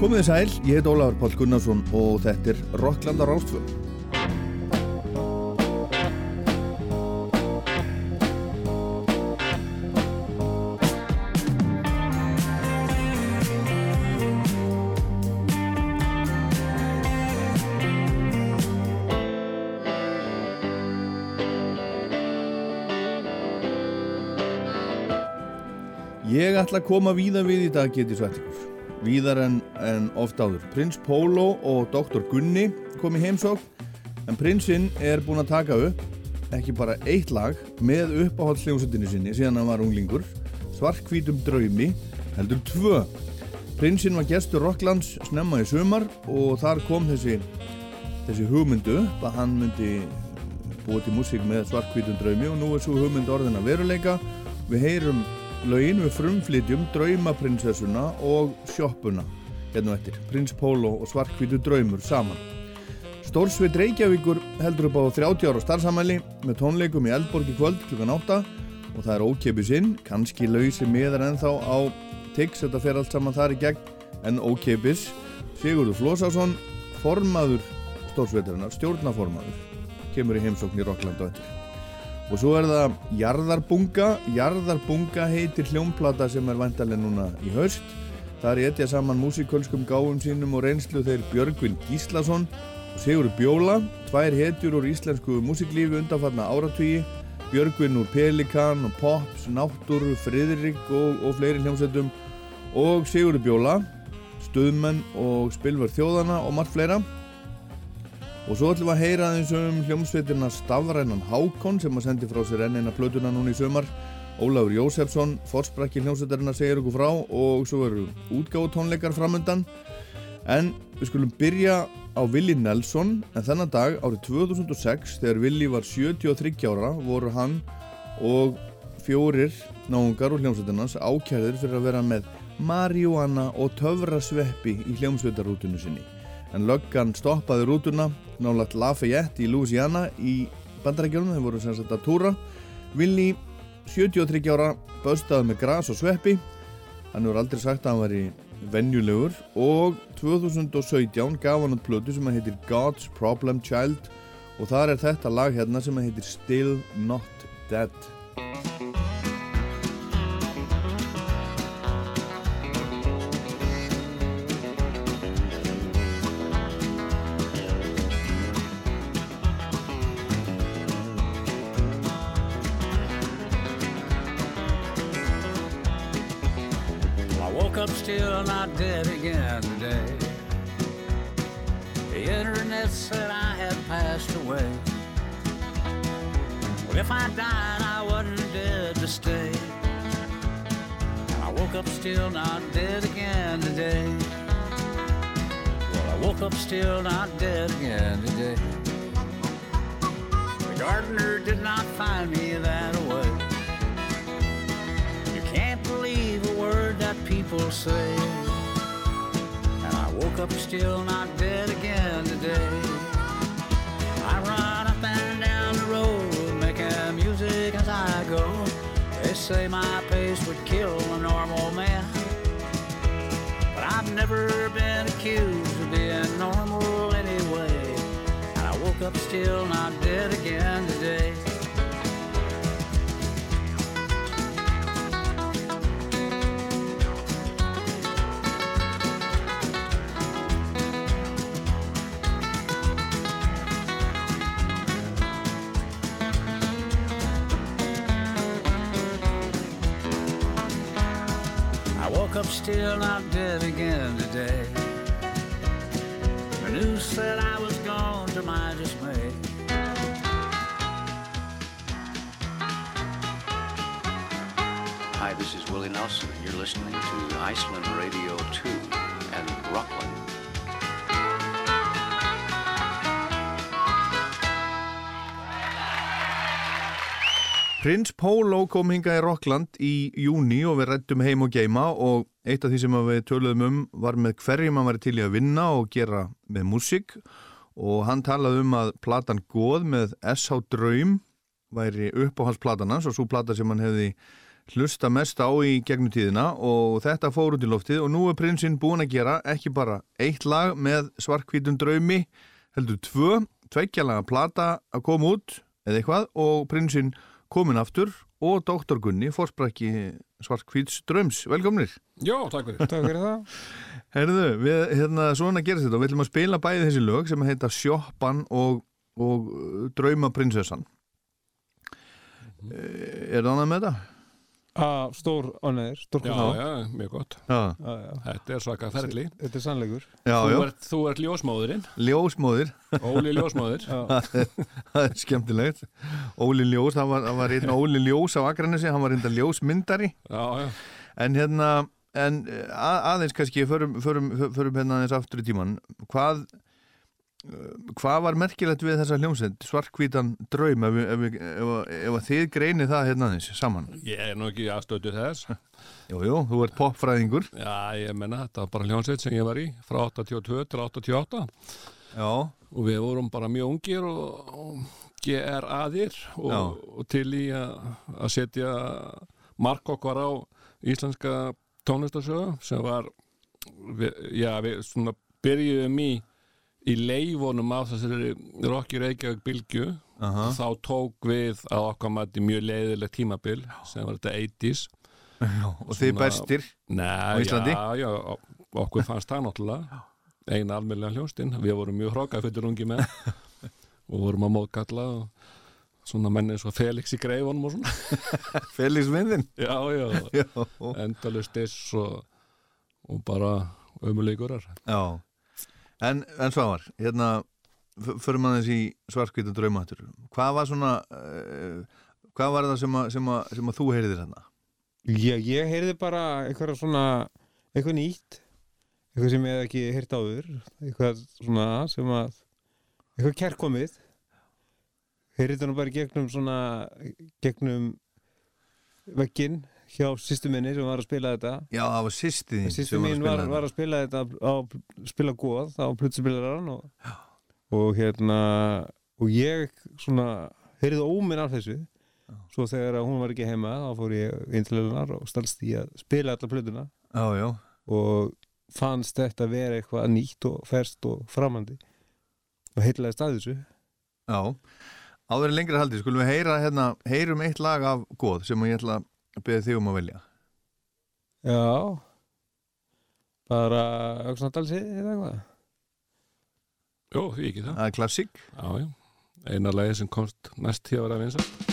Komið þið sæl, ég heit Ólafur Pál Gunnarsson og þetta er Rokklandar Rástfjörn. Ég ætla að koma víða við í dag geti svett ykkur. Víðar en, en oft áður. Prins Pólo og Dr. Gunni kom í heimsók en prinsinn er búinn að taka upp ekki bara eitt lag með uppáhaldsljónsutinu sinni síðan hann var unglingur svartkvítum draumi heldur tvö. Prinsinn var gestur Rocklands snemma í sumar og þar kom þessi, þessi hugmyndu að hann myndi búið til músík með svartkvítum draumi og nú er svo hugmynd orðin að veruleika. Við heyrum Laugin við frumflytjum Draumaprinsessuna og Sjoppuna hérna eftir, Prins Pólo og Svarkvítu Draumur saman. Stórsveit Reykjavíkur heldur upp á 30 ára starfsamæli með tónleikum í Eldborg í kvöld klukkan 8 og það er ókipis inn, kannski lausi meðar ennþá á Tix, þetta fer allt saman þar í gegn, en ókipis. Sigurður Flósásson, formaður Stórsveitarinnar, stjórnaformaður, kemur í heimsókn í Rokkland og eftir. Og svo er það Jarðarbunga. Jarðarbunga heitir hljómplata sem er vantarlega núna í haust. Það er etja saman músikölskum gáum sínum og reynslu þeir Björgvin Gíslason og Sigur Bjóla. Tvær hetjur úr íslensku músiklífi undanfarna áratvíi. Björgvin úr Pelikan og Pops, Náttúr, Fridrik og, og fleiri hljómsveitum. Og Sigur Bjóla, Stöðmenn og Spilvar Þjóðana og margt fleira. Og svo ætlum við að heyra aðeins um hljómsveitirna Stafrænan Hákon sem að sendi frá sér enn eina plötuna núna í sömar. Ólafur Jósefsson, forsprakki hljómsveitarina segir okkur frá og svo eru útgáðu tónleikar framöndan. En við skulum byrja á Willi Nelson en þennan dag árið 2006 þegar Willi var 73 ára voru hann og fjórir náungar úr hljómsveitarnas ákjærðir fyrir að vera með marihuana og töfrasveppi í hljómsveitarrútunu sinni en löggan stoppaði rútuna nálagt Lafayette í Louisiana í bandarækjörnum, þeir voru sem sagt að túra. Willi, 73 ára baustaði með gras og sveppi. Hann hefur aldrei sagt að hann var í venjulegur. Og 2017 gaf hann út plötu sem heitir God's Problem Child. Og þar er þetta lag hérna sem heitir Still Not Dead still not dead again today. The internet said I had passed away. Well, if I died, I wasn't dead to stay. And I woke up still not dead again today. Well, I woke up still not dead again today. The gardener did not find me that way. People say. And I woke up still not dead again today. I run up and down the road making music as I go. They say my pace would kill a normal man. But I've never been accused of being normal anyway. And I woke up still not dead again today. Up still not dead again today. The news said I was gone to my dismay. Hi, this is Willie Nelson, and you're listening to Iceland Radio 2 and Rockland. Prins Pólo kom hinga í Rockland í júni og við rættum heim og geima og eitt af því sem við töluðum um var með hverjum hann var til í að vinna og gera með músík og hann talaði um að platan Góð með S.H. Draum væri uppáhaldsplatana og svo plata sem hann hefði hlusta mest á í gegnum tíðina og þetta fór út í loftið og nú er prinsinn búin að gera ekki bara eitt lag með svarkvítum draumi heldur tvö, tveikkjalaga plata að koma út eða eitthvað og prinsinn komin aftur og Dr. Gunni fórsprakki svarkvíts draums. Velkomnir! Já, takk fyrir. Takk fyrir það. Herðu, við, hérna, svona gerist þetta og við ætlum að spila bæði þessi lög sem heita Sjoppan og, og uh, Drauma prinsessan. Mm -hmm. Er það annað með þetta? Að stór ánæður, stór Já, já, mjög gott. Já. Þetta er svaka ferli. Þetta er sannleikur. já, Þú já. ert, þú ert ljósmóðurinn, Ljósmóðir, Óli ljósmóður. Það er skemmtilegt. Óli Ljós, það var, var einn Óli Ljós á Akranesi, hann var reynda ljósmyndari. Já, já. En hérna, en að, aðeins kannski, förum, förum, förum hérna aðeins aftur í tíman. Hvað, hvað var merkilegt við þessa hljómsend, svarkvítan draum, ef, ef, ef, ef, þið greinið það hérna aðeins saman? Ég er nú ekki aðstötu þess. Jú, jú, þú ert popfræðingur. Já, ég menna, þetta var bara hljónsveit sem ég var í, frá 82 til 88. Já, Og við vorum bara mjög ungir og, og GR-aðir og, og til í að setja mark okkar á íslenska tónlistarsögu sem var, við, já, við svona byrjuðum í í leifunum af þessari Rocky Reykjavík bylgju aha, þá tók við að okkar mati mjög leiðilegt tímabil sem var þetta 80s já, og þið bestir. Nei, Íslandi? já, já, okkur fannst það náttúrulega eina almennilega hljónstinn við vorum mjög hrókað fyrir ungi með og vorum að móðkalla og svona menni eins og Felix í greifunum og svona Felix Vindin. já, já, Já, endalust diss og, og bara ömuleikurar já. En, en Svavar, hérna, förum aðeins í svarkvítan draumatur. Hvað var svona, uh, hvað var það sem að, sem að, sem að þú heyrðir hérna? Já, ég heyrði bara eitthvað svona, eitthvað nýtt, eitthvað sem ég hef ekki heyrt áður, eitthvað svona sem að, eitthvað kærkomið. Heyrði þetta nú bara gegnum svona, gegnum vegginn hjá sýstu minni sem var að spila þetta. Já, það var sýstið þín Sýstu mín var, var að spila þetta á spila góð á plutspilaran og, og hérna og ég svona heyrði óminn af þessu. Svo þegar að hún var ekki heima þá fór ég inn til hennar og stalst í að spila alla plötuna. Já, já, og fannst þetta vera eitthvað nýtt og ferst og framandi og heitlaði stað þessu. Já. Áður en lengra haldið, skulum við heyra hérna, heyrum eitt lag af góð sem ég ætla að beða þig um að velja. Já. Bara auksnandalsi eða eitthvað? Jó, því ekki það. Það er klassík. Já, já, eina lagi sem komst næst hjá að vera vinsa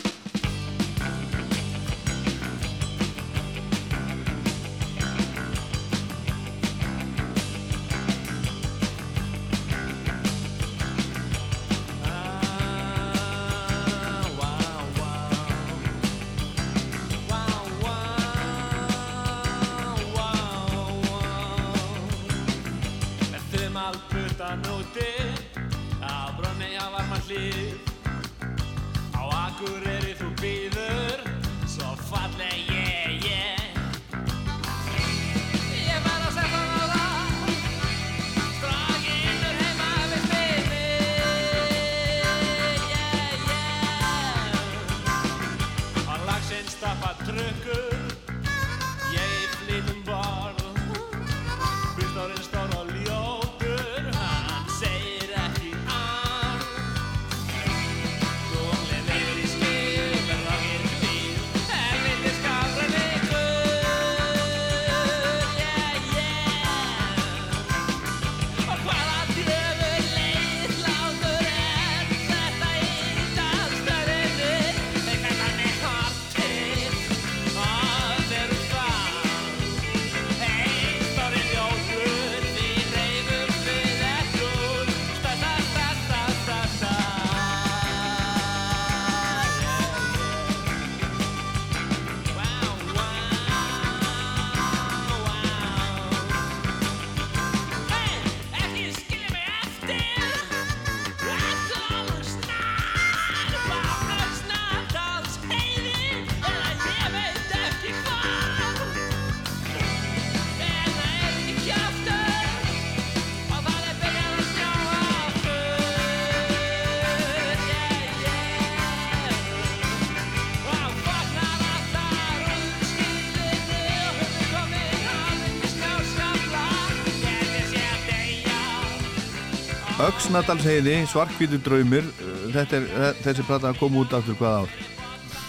Öxnadalsheiði, Svarkvítur draumir uh, þetta er, þe- þessi plata kom út aftur hvað ár?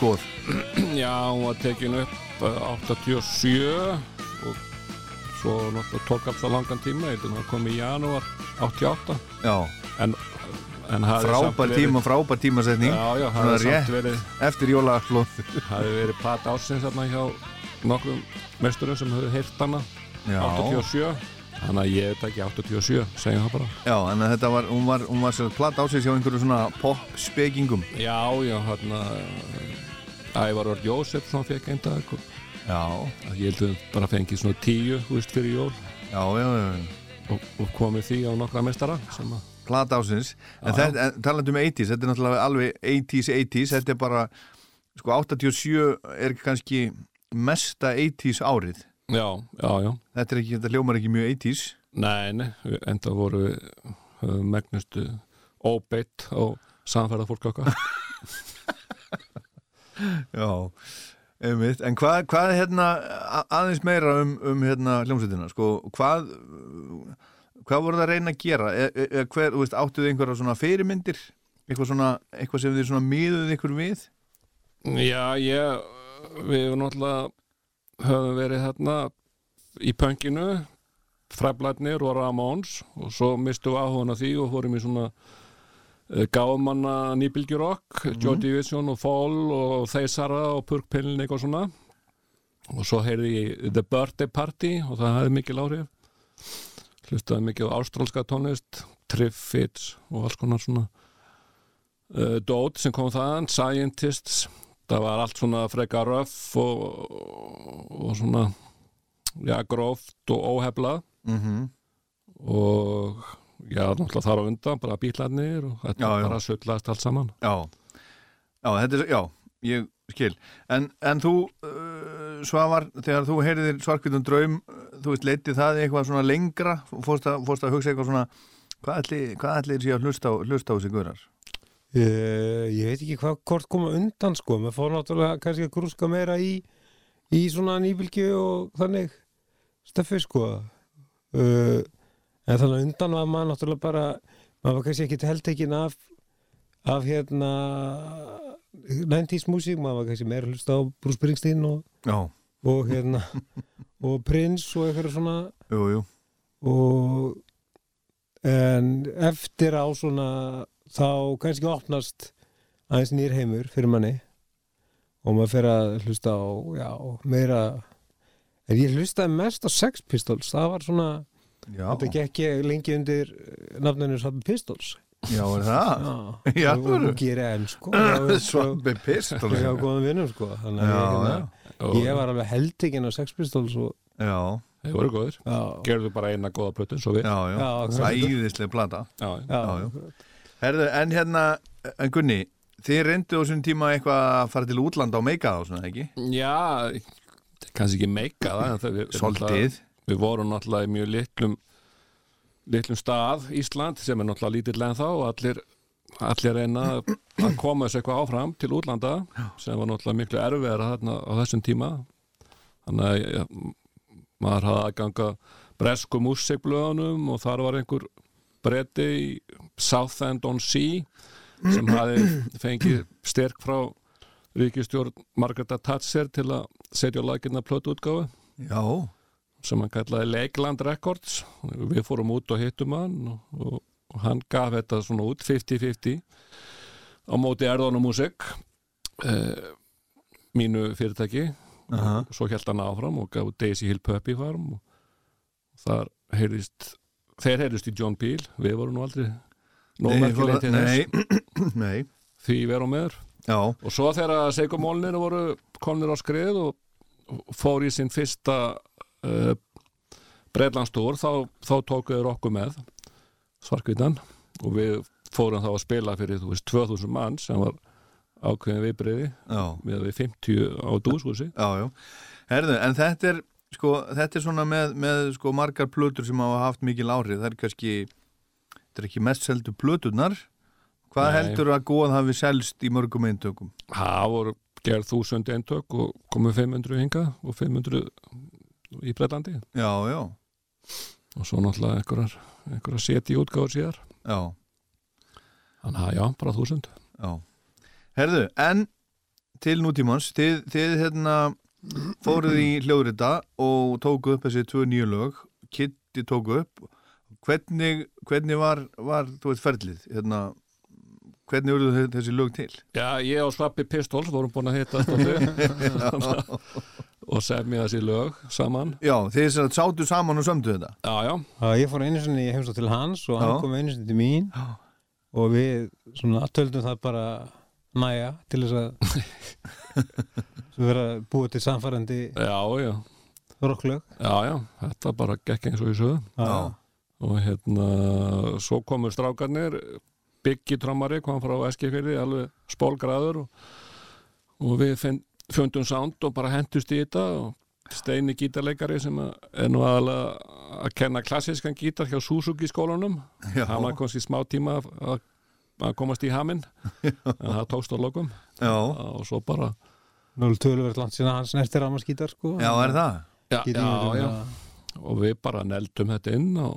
Góð Já, hún var tekin upp uh, 87 og svo náttúrulega tók allt það langan tíma að hún kom í janúar 88 Já, en, en frábær tíma, frábær tímasetning. Já, já, Svona hafði rétt. verið eftir jólaflóð hafði verið plat ásins þarna hjá nokkrum mesturum sem höfðu heyrt hana Já, 87 þannig að ég veit ekki 87 segjum það bara. Já, en þetta var, hún var, hún var sér plata ásins hjá einhverju svona pop-spekingum Já, já, hérna Ævar Orð Jósefsson fekk einn dag og Já, ég held að bara fengið svona tíu, þú veist, fyrir jól. Já, já, já og, og komið því á nokkra mestara sem að plata ásins en, þetta, en talandi um 80s, þetta er náttúrulega alveg 80s, 80s, þetta er bara sko 87 er kannski mesta 80s árið Já, já, já. Þetta er ekki, þetta hljómar ekki mjög 80s Nei, nei, enda voru við uh, megnustu óbeitt á samferða fólk okkar. Já, einmitt. En hvað, hvað hérna aðeins meira um, um hérna hljómsveitina sko, hvað hvað voru það að reyna að gera? E, e, e, hver, þú veist, áttuðu einhverja svona fyrirmyndir? Eitthvað svona, eitthvað sem þið svona miðuð ykkur við? Já, ég við náttúrulega höfum verið hérna í pönginu fræblætnir og Ramóns og svo mistum við áhugan af því og fórum í svona gámanna nýbylgjurokk Joy Division og Fall og Þeysara og Purkpillin eitthvað svona. Og svo heyrði ég The Birthday Party og það hefði mikil áhrif. Hlustaði mikið á ástrálska tónlist Triffids og alls konar svona uh, dót sem kom þaðan Scientists það var allt svona freka röff og, og svona já, gróft og óheflað mm -hmm. og já, náttúrulega þar á undan bara bílarnir og þetta Já, bara sullast allt saman Já, já, þetta er, já, ég skil. En, en þú, uh, Svavar, þegar þú heyrðir svarkvítum draum, uh, þú veist, leitið það eitthvað svona lengra, fórst að, fórst að hugsa eitthvað svona, hvað ætli, hvað ætli sé að hlusta á, hlusta á þessi guðrar? Uh, ég veit ekki hvað hvort koma undan sko, maður fór náttúrulega kannski að grúska meira í í svona nýbylgju og þannig stöffi sko. Uh, en þannig undan var maður náttúrulega bara maður var kannski ekki heldtekin af af hérna 90s músík, maður var kannski meira að hlusta á Bruce Springsteen og, Já, og hérna og Prince og eitthvað svona. Jú, jú, og en eftir á svona þá kannski opnast aðeins nýr heimur fyrir manni og maður fer að hlusta á já, meira en ég hlustaði mest á Sex Pistols. Það var svona, já, þetta gekk ég lengi undir nafninu Svabbi Pistols. Já, er það? já, Já, og, alvöru? og gera enn sko. Já, svo- Svambi pistol. ég hafa góðum vinnum sko. Þannig Já, að ég, já, hérna, ég var alveg heldingin á Sex Pistols og, já, þeir voru góðir. Já, gerðu bara eina góða plötun svo við. Já, já, Já, sæðislega plata. já, já, já. Herðu, en hérna, en Gunni, þið reyndu á þessum tíma eitthvað að fara til útlanda og meika það og svona, ekki? já kannski ekki meika það Soltið. við vorum náttúrulega í mjög litlum litlum stað Ísland sem er náttúrulega lítill en þá og allir, allir reyna að koma þessu eitthvað áfram til útlanda sem var náttúrulega miklu erfiðara þarna á þessum tíma þannig að ja, maður hafði aðganga bresku músikblöðunum og þar var einhver breyti í Southend on Sea sem hafi fengið styrk frá ríkistjórn Margareta Thatcher til að setja á lakirna plötu útgáfu Já, sem hann kallaði Lakeland Records. Við fórum út og hittum hann og, og, og hann gaf þetta svona út 50-50 á móti erðunum músik eh, mínu fyrirtæki. Aha. og svo held hann áfram og gaf Daisy Hill Puppy Farm og þar heyrðist þeir heyrðist í John Peel. Við vorum nú aldrei Nei, til nei, nei, því við erum meður. Já, og svo þegar Seigumólnir voru komnir á skrið og, og fór í sinn fyrsta uh, breitlandstúr þá, þá tókuður okkur með svarkvítan og við fórum þá að spila fyrir þú veist 2000 mann sem var ákveðin viðbriði já, með við 50 á dúshúsi já, já. Herðu, en þetta er, sko, þetta er svona með, með sko margar plötur sem hafa haft mikil áhrif, það er kannski, þetta er ekki mest seldu plöturnar. Hvað Nei. heldur að góð hafi selst í mörgum eintökum? það voru gerð þúsund eintök og komu 500 hingað og 500 í Breitlandi Já, já. og svo náttúrulega einhverjar, einhverjar seti útgáður síðar já, þannig að já, bara þúsund já Herðu, en til nútímans þið, þið hérna fóruð í hljóðrita og tóku upp þessi tvö nýju lög Kitty tóku upp hvernig, hvernig var, var þú veit ferlið? Hérna hvernig voru þessi lög til? Já, ég og Svappi Pistols vorum búin að hitta og semja þessi lög saman. Já, sagt sátu saman og sömdu þetta? Já, já, Já, ég fór einu sinni í heimsótt til hans og hann Já. kom einu sinni til mín. Já. og við svona töldum það bara næja til þess að vera búið til samfærandi já, já. rocklög. Já, já, þetta bara gekk eins og í sögum Já, og hérna svo komur strákarnir Biggi trommari kom frá Eskifyrði alveg spólgraður og, og við finn, fundum sound og bara hendust í þetta og Steini gítarleikari sem er nú aðalega að kenna klassískan gítar hjá Suzuki skólanum. Hann var komst í smá tíma að- að komast í haminn en það tókst á lokum. Já, og svo bara Nú er töluvert langt síðan hans snertir ramaskítar sko. Já, er það? já, já, já, og við bara neldum þetta inn á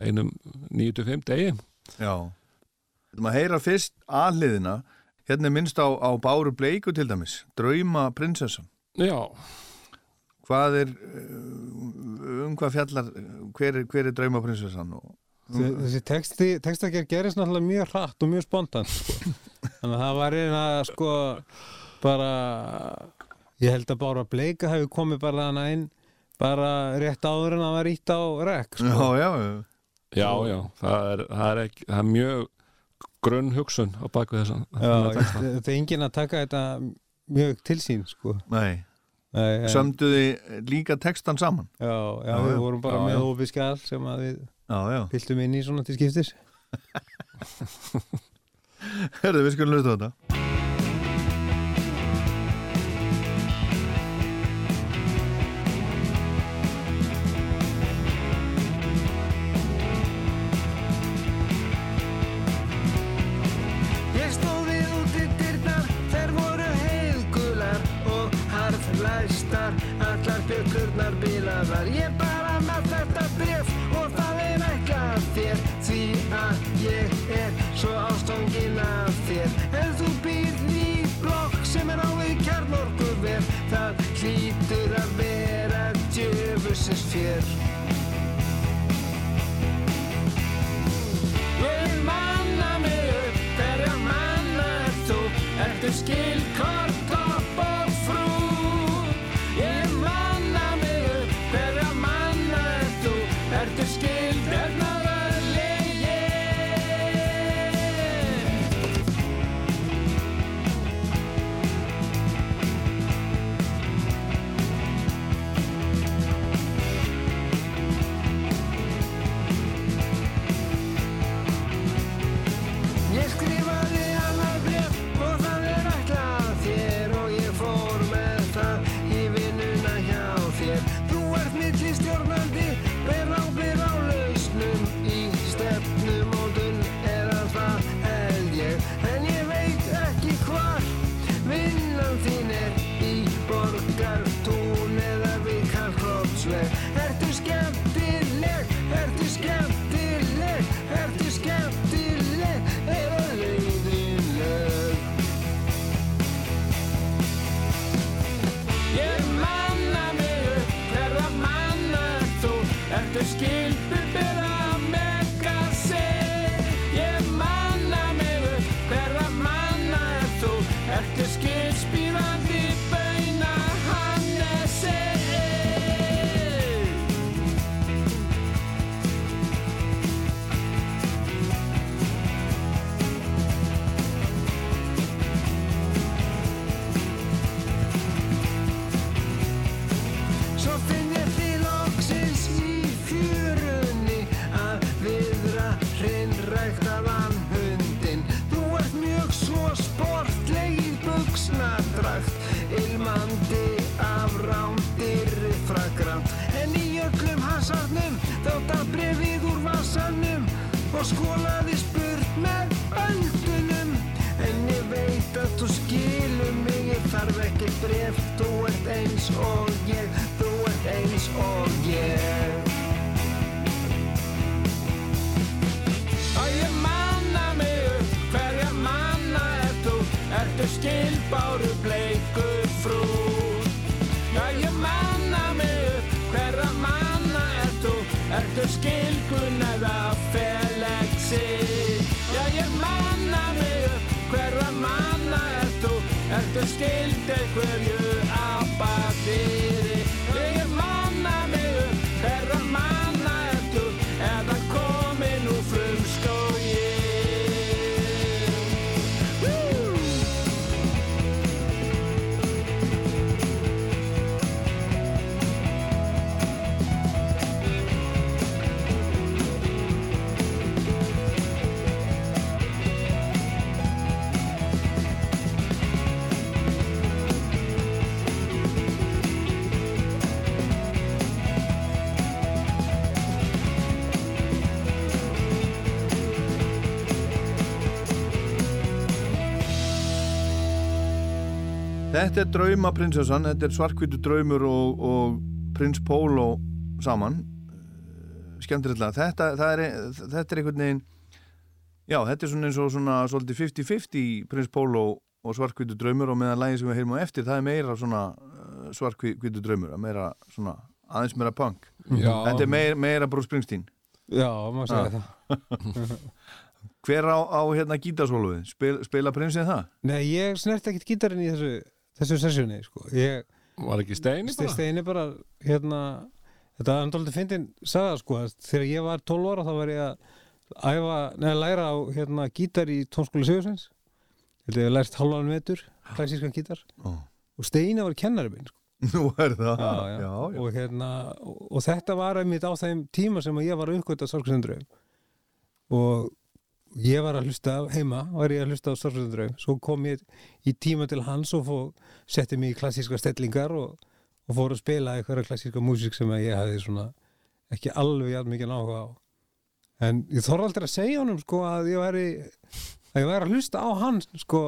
einum 9-5 degi. Já. Þú maður heyra fyrst aðliðina hérna minnst á, á Báru Bleiku til dæmis. Drauma prinsessan. Já, Hvað er uh, um hvað fjallar hver er, hver er Drauma prinsessan Þessi texti, textagerð gerist náttúrulega mjög hratt og mjög spontant. Sko. þannig að það var eina sko bara ég held að Bára Bleika hefur komið bara þannig inn bara rétt áður en það var ítt á rekk sko. Já, já, já, já, já það er, það er, ekki, það er mjög grunn hugsun á baku þessan Já, þetta er enginn að taka þetta mjög til sín sko. nei. Nei, Sömduði líka textan saman? Já, já, Já, við vorum bara Já, með skall sem að við Já, já, piltum inn í svona til skiptis. Herðu við skulum hlusta á þetta heldur skilkunnað af feleksi Já ég manna mig upp, hverra manna er þú, heldur skild eitthverju apati? Þetta er draumaprinsessan, þetta er svarkvítu draumur og, og prins Pólo saman. Eh, skemmtilega, þetta, er, þetta er einhvern veginn já, þetta er svona eins og svona svolítið 50-50 prins Pólo og svarkvítu draumur og meðan lægin sem við heyrum á eftir, það er meira svona uh, svarkvítu draumur, meira svona aðeins meira punk, Já, þetta er meira, meira Bruce Springsteen. Já, maður segja Ah. það. Hver á, á hérna gítarsóluði, Spil, spila prinsinn það? Nei, ég snert ekkert gítarinn í þessu þessu sessjóni, sko. Ég var ekki steini bara? Steini bara, hérna Þetta er andáldi fyndin sagða, sko. Þegar ég var 12 ára þá var ég að æfa, neða læra á hérna gítar í tónskóla Sigursveins Ég hef lært halvan metur klassískan gítar. Ó. og Steini var kennari minn, sko. Nú er það, já, já. já, já. Og, hérna, og, og þetta var einmitt á þeim tíma sem að ég var að uppgöta sorgsendröfum og ég var að hlusta heima var ég að hlusta á sorgsendröfum svo kom ég í tíma til hans og fó, setti mig í klassíska stellingar og, og fór að spila eitthvað klassíska músík sem að ég hefði svona ekki alveg jafn mikið áhuga á. En ég þorði aldrei að segja honum sko að ég væri að ég væri að hlusta á hann sko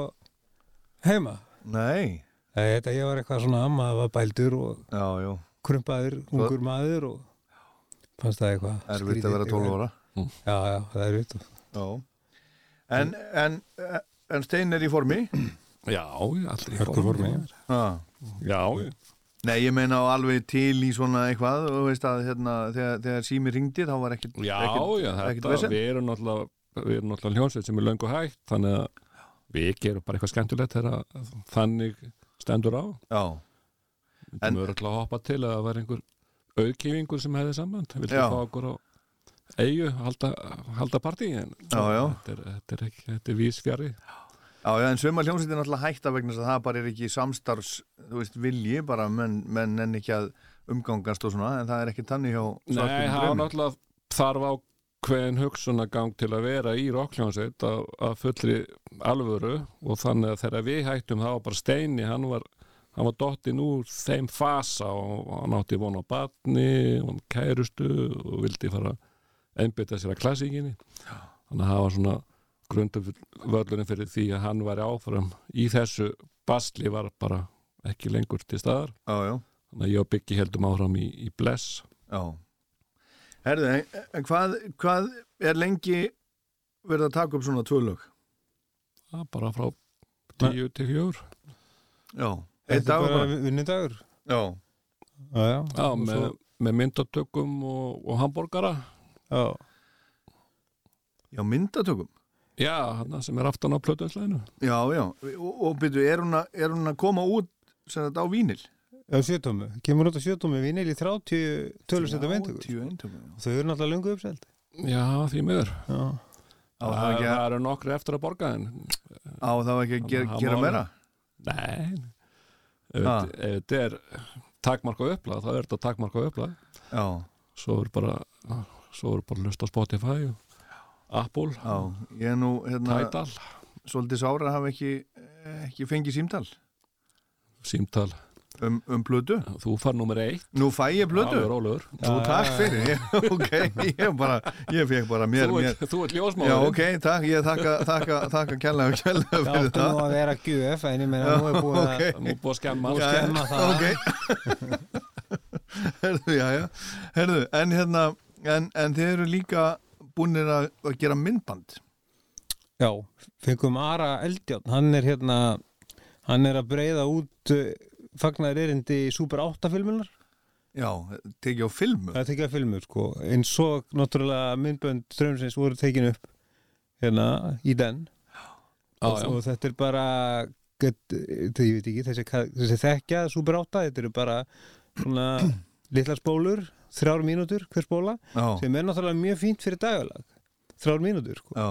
heima. Nei, þetta ég var eitthvað svona maður var bældur og já, krumpaður, ungur maður og fannst það eitthvað erfitt að vera 12 ára. Já, já, það er erfitt. Já En, en, en Stein er í formi Já, allir í Hörku formi. ah. Já, Nei, ég meina á alveg til í svona eitthvað og veist að hérna, þegar, þegar sími ringdi þá var ekkert já, ekkert, já ekkert þetta, vesen. við erum náttúrulega við erum náttúrulega hljónsveit sem er löngu hægt þannig að við gerum bara eitthvað skemmtilegt þegar þannig stendur á Já, við erum örugglega að hoppa til að það var einhver auðkýfingur sem hefði samband viltu Já. fá okkur á eigu halda, halda partí en Já, já. Þetta, er, þetta, er ekki, þetta er vísfjari já, já, en söma hljómsveit er náttúrulega hætta vegna þess að það bara er ekki samstarfs, þú veist, vilji bara menn, menn enn ekki að umgangast og svona, en það er ekki tannig hjá Nei, það draumi. náttúrulega þarf á hvern hugsunagang til að vera í rockljónsveit að, að fullri alvöru og þannig að þegar við hættum var bara steini, hann var hann var dottinn úr þeim fasa og hann átti von á batni og kærustu og vildi fara að einbytta sér að klassíkinni. Þannig að var svona grundvöllurinn fyrir því að hann var áfram í þessu basli var bara ekki lengur til staðar. Já, já, þannig að ég og Byggi heldum áfram í, í Bless. Já. Herðu, en, en hvað, hvað er lengi verið að taka upp svona tvö lög? Það er bara frá tíu til fjögur. Já, einn er dag bara. bara vinnudagur? Já, Já, já, Já, með, svo- með myndatökum og, og hambúrgara já. já, myndatökum. Já, hann sem er aftan á plötunslæðinu Já, já, og, og byrju, er hún, að, er hún að koma út sem þetta á vínil? Já, sjötómi, kemur út á sjötómi vinil í 30 tölusetta veintökur 30 eintökum, já. Þau eru náttúrulega löngu uppseld. Já, því miður. Já, Á það Það, ekki það að, eru nokkri eftir að borga en á það ekki að gera, gera meira? Nei. Ef þetta- er takmarka upplag, þá er þetta takmarka upplag Já, Svo er bara svo er bara lust á Spotify og Apple, já, ég er nú hérna, Tidal svolítið sára hafa ekki, ekki fengið símtal Símtal, um, um blödu. þú far nummer eitt Nú fæ ég blödu. Já, rólegur Nú takk fyrir, ég, ok, ég bara, ég fekk bara mér, Þú mér. ert, þú ert Já, ljósmáður ok, takk, ég þakka, þakka, þakka kærlega og það fyrir það. nú að vera gjöf en ég meina nú er búið ok. að Nú er búið að skemma Já, skemma það. Ok Herðu, já, já Herðu, en hérna en, en þið eru líka búinir að, að gera myndband. Já, fengum Ara Eldjárn. Hann er hérna hann er að breyða út uh, fagnar erindi í Super 8 filmunar. Já, tekið á filmu. Það tekið að filmur sko. Eins og náttúrulega myndbönd strömsins voru tekin upp hérna í den. Já, og, já. og þetta er bara þetta ég veit ekki þessi, þessi þekkja, Super 8 þetta eru bara svona litlar spólur, þrjár mínútur hver spóla, Já, sem er náttúrulega mjög fínt fyrir dagalag, þrjár mínútur sko. já,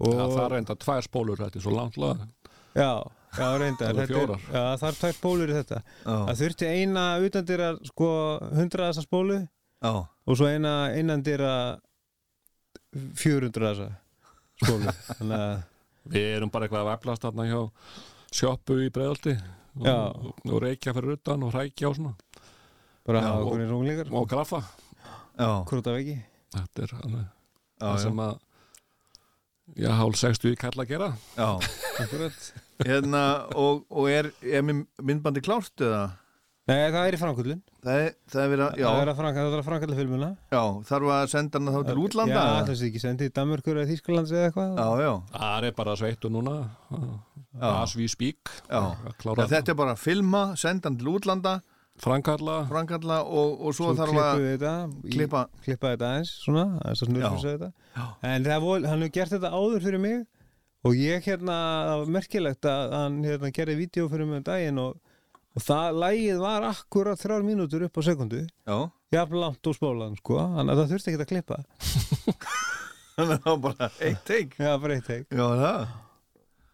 og það er reynda tvær spólur, þetta er svo langt lag. Já, já, reyndar er, já, það er tvær spólur í þetta. Já, það þurfti eina utandira sko, hundraðasa spólu já, og svo eina innandira fjörundraðasa spólu. Þannig að Við erum bara eitthvað að veflast þarna hjá sjoppu í breiðaldi Já. og, og reykja fyrir utan og rækja og svona bara Já, hafa okkur í runglingar og graffa já, krúta vegi Þetta er alveg það sem að já, hálf 60 kall að gera já. Akkurat. Hérna, og, og er, er mynd- myndbandi klárt eða? Nei, það er í framkvöldun Það það er verið að, það er já, að það er að þarf að senda hana þá til útlanda? Já, eða? þessi ekki sendið í Danmörkur eða Þýskalands eða eitthvað já, já, Það er bara sveittu núna Já. as we speak já. að Já, klára þetta er bara að filma, senda hann til útlanda, framkalla. Framkalla og, og svo, Svo þarf að þetta í, klippa, klippa þetta aðeins svona, aðeins að snurfusa þetta. Já. en það vol, hann hefur gert þetta áður fyrir mig og ég hérna, það var merkilegt að hann hérna gerði vídeo fyrir mig um daginn og, og það lægið var akkurat þrjár mínútur upp á sekundu já, jafn langt og spólan sko þannig að það þurfti ekki að klippa. Þannig að það var bara eitt teik. já, bara eitt teik Já, það.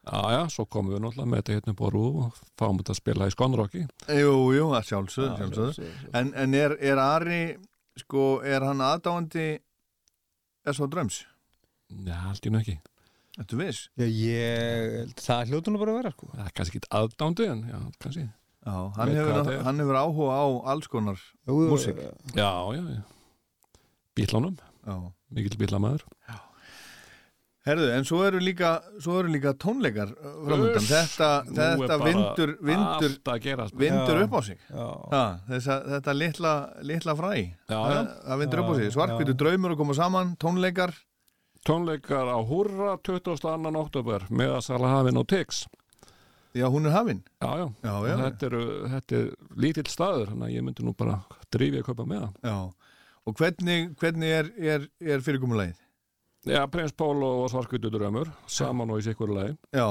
Já, já, svo komum við náttúrulega með þetta hérna rúf og fáum þetta að spila í Skonrocki Jú, jú, að sjálfsögðu, sjálfsögðu. En, en er, er Ari, sko, er hann aðdáandi S.O. Dröms? Já, allt í nú ekki Þetta viss? já, ég, það hljótu nú bara að vera sko Það er kannski ekki aðdándi en já, kannski Já, hann hefur, hann hefur áhuga á alls konar, Jú, Músík. Já, já, já Bílánum, já. mikill bílamæður Herðu, en svo eru líka, svo eru líka tónleikar uh, framöndan. Þetta, er þetta vindur, vindur, vindur Já. upp á sig. já, Ha, þessa, þetta litla, litla fræ. Já, það, já. það vindur upp á sig. Já, Svarkvítu já. draumur að koma saman, tónleikar. Tónleikar á Húrra 22. oktober með að sala hafinn og Tix Já, hún er hafin. Já, já, Já, já. Þetta, eru, þetta er lítill staður þannig að ég myndi nú bara drífi að kaupa með það Já. Og hvernig, hvernig er, er, er fyrirkomulagið? Já, Prins Pólo og Svarkvítu draumur saman og í sikkur lagi Já.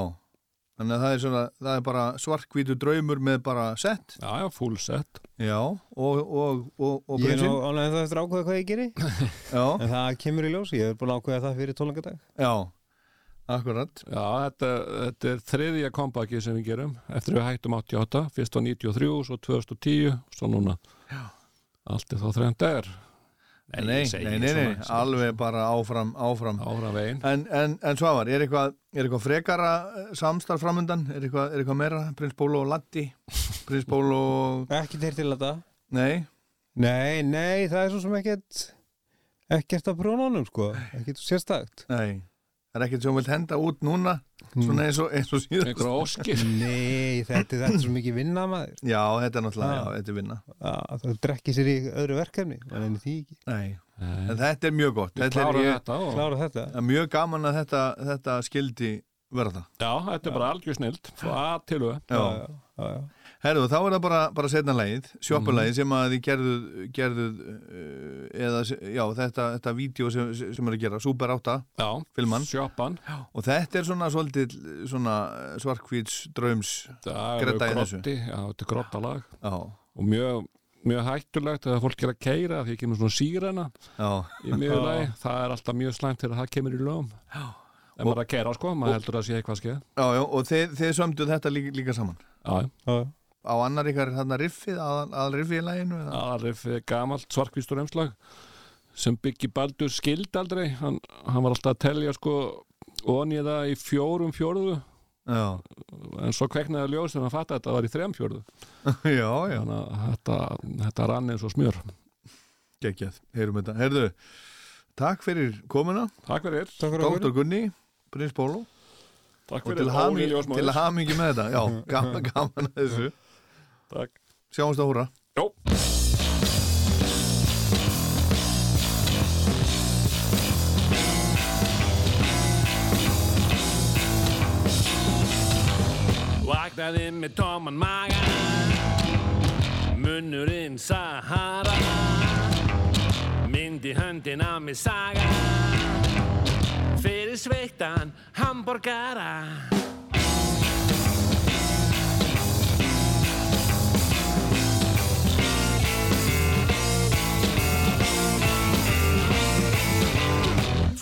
Þannig að það er svona, það er bara svarkvítu draumur með bara sett. Já, já, full set Já. Og, og, og, og ég er nú prinsinn. ánægð það eftir að ákveða hvað ég geri Já. en það kemur í ljós, ég hef búin að ákveða það fyrir tónleikadag Já. Akkurat. Já, þetta, þetta er þriðja kompaki sem við gerum eftir við hættum 88, fyrst á 93 svo 2010, svo núna Já. allt er þá þrejum dagar Nei, segi nei, nei, nei, svona, alveg bara áfram, áfram. áfram veginn En, en, en Svavar, er eitthvað, er eitthvað frekara eh, samstarf framundan? Er eitthvað, er eitthvað meira? Prins Bólo og Latti? Prins Bólo og... ekki til til þetta Nei? nei, nei, það er svo sem ekkert ekkert að prónunum sko ekkert sérstakt Nei. Það er ekkert sem þú vilt henda út núna, svona eins og, eins og síðan. einhver óskir nei, þetta, þetta er svo mikið vinna maður Já, þetta er náttúrulega, Ah. já, þetta er vinna. að það drekki sér í öðru verkefni en enn því ekki, Nei, en Nei, þetta er mjög gott. við Þetta er, ég, þetta og, klára þetta er mjög gaman að þetta, þetta skildi verða já, þetta er bara algjör snild frá A til Já. já, já, já. Herðu, þá er það bara, bara setna lagið, sjoppulegið sem að þið gerðuð, gerðuð uh, eða, já, þetta, þetta vídeo sem, sem er að gera, Super 8 Já, Filman. sjoppan. Og þetta er svona svolítið svona svarkvíts draums það er Gredda í þessu. já, þetta er grottalag já, og mjög, mjög hættulegt að fólk er að keira því kemur svona sírena já, í miðurlagi, það er alltaf mjög slæmt þegar það kemur í lögum. Já. en maður að keira sko, maður heldur að sé eitthvað skeið já, já og þið, þið sömduð þetta líka, líka saman. Já, já. Á annar ykkar þarna riffið, aðal, aðal riffið í læginu eða? Aðalrif er gamalt svarkvístur umslag sem byggi Baldur skild aldrei. Hann, hann var alltaf að telja sko onið það í fjórum fjórðu. Já, en svo kveiknaði ljós þegar hann fatt að þetta var í þrem fjórðu. Já, já, þannig að þetta, þetta rann eins og smjör. Geggjað, heyrum þetta. Herðu, takk fyrir komuna. Takk fyrir, Takk fyrir Dr. Gunni, Prins Bólo takk og fyrir ljósmóðir. til hamingi með þetta. Já, gaman, gaman að þessu Takk. Sjáumst að húra Jó. Vaknaði með tóman maga. Munnurinn Sahara. Myndi höndin á mig saga. Fyrir sveittan hamborgara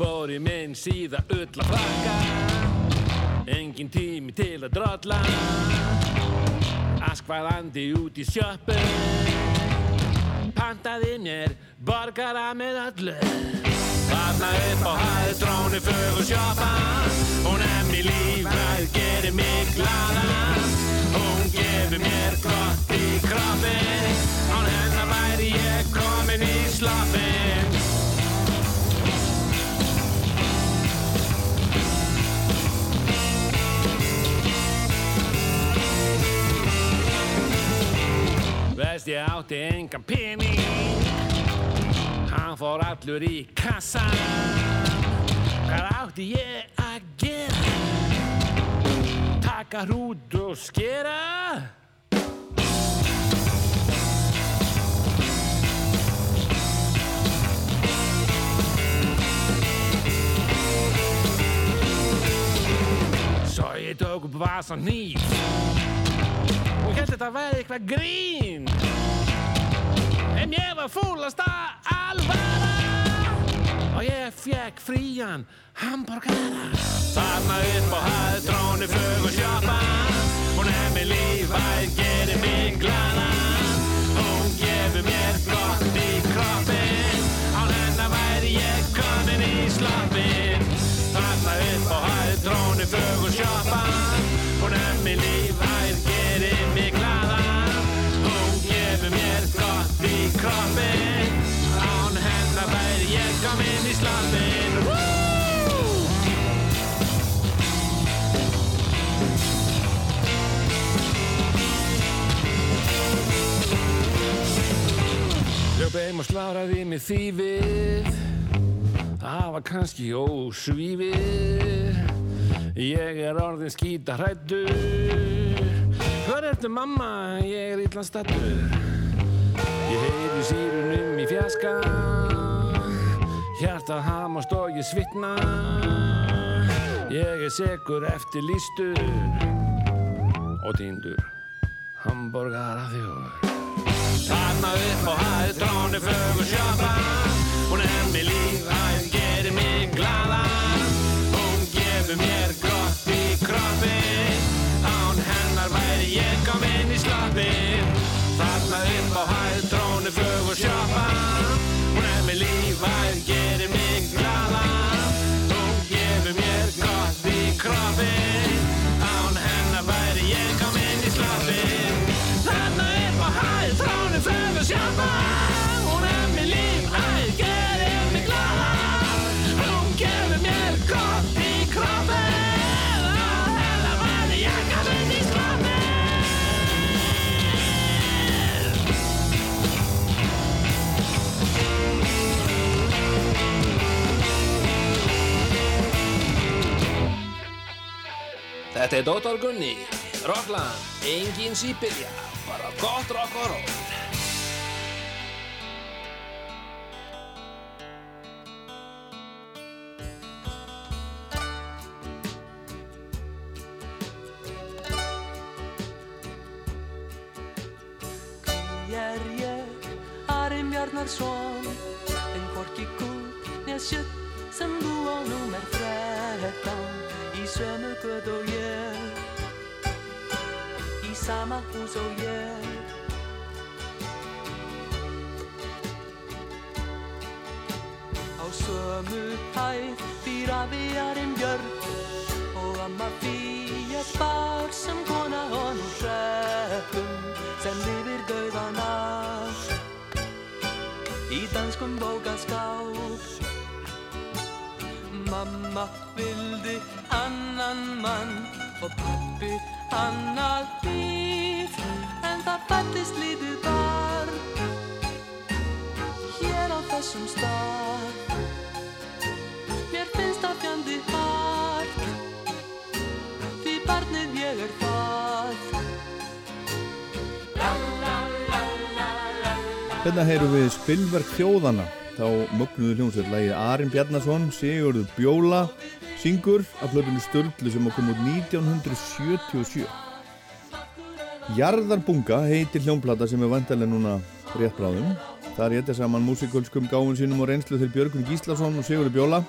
Fötin síða öll að flakka. Engin tími til að drolla. Askvæðandi út í sjöppu Pantaði mér borgara með öllu. Þarna upp á hæði dróni fögur sjoppa. Hún er mér lífræð, gerir mig glaða. Hún gefur mér gott í kroppin Án hennar væri ég komin í sloppin Veist ég átti engan pening Hann fór allur í kassan Hvað átti ég að gera? Taka hrút og skera? Svo ég tók upp vasan hníf og held þetta væri eitthvað grín. En ég var fúlasta alvara. Og ég fekk frían hambúrgara. Þarna upp á hæð dróni fögur sjoppa. Hún er með lífæð, gerir mig glada Hún gefur mér gott í kroppin Án hennar væri ég komin í sloppin Þarna upp á hæð dróni fögur sjoppa. Hún er með lífæð, kroppin Án hennar væri ég komin í sloppin Woo! Hljóp heim og sláraði mig þýfið Það var kannski ósvífið Ég er orðin skýta hrættur Hvar ertu mamma? Ég er illan stattur Ég heyri sírunum í fjaska Hjartað hamast og ég svitna. Ég er segur eftir lístur Og týndur Hamborgara þjóður Þarna upp á hæð dróni fögur sjoppa. Hún er með lífæð, gerir mig glada Hún gefur mér gott í kroppin Án hennar væri ég komin í sloppin Þarna upp á hæð dróni fögur sjoppa Hún er með lífæð, gerir mig glada Hún gefur mér gott í kroppin Þetta er Dóttar Gunni, Rockland, engin sípilja, bara gott rock og roll. Hví er ég Arim Bjarnarsson hús og ég Á sömu hæð býr afi Arim Björn Og amma Fía bar sem kona honum hreppum sem lifir dauðan af í danskum bókaskáp Mamma vildi annan mann og pappi annað líf en það fættist lítið barn hér á þessum stað. Mér finnst það fjandi hart Því barnið ég er það Hérna heyrum við spilverk þjóðana þá mögnuðu hljómsveit lægið Arin Bjarnason, Sigurður Bjóla syngur af plötunni Sturlu sem kom út 1977 Jarðarbunga heitir hljómplata sem er vantarlega núna rétt bráðum. Það er ég saman músikalskum gáfun sínum og reynslu til Björgun Gíslason og Sigurður Bjóla.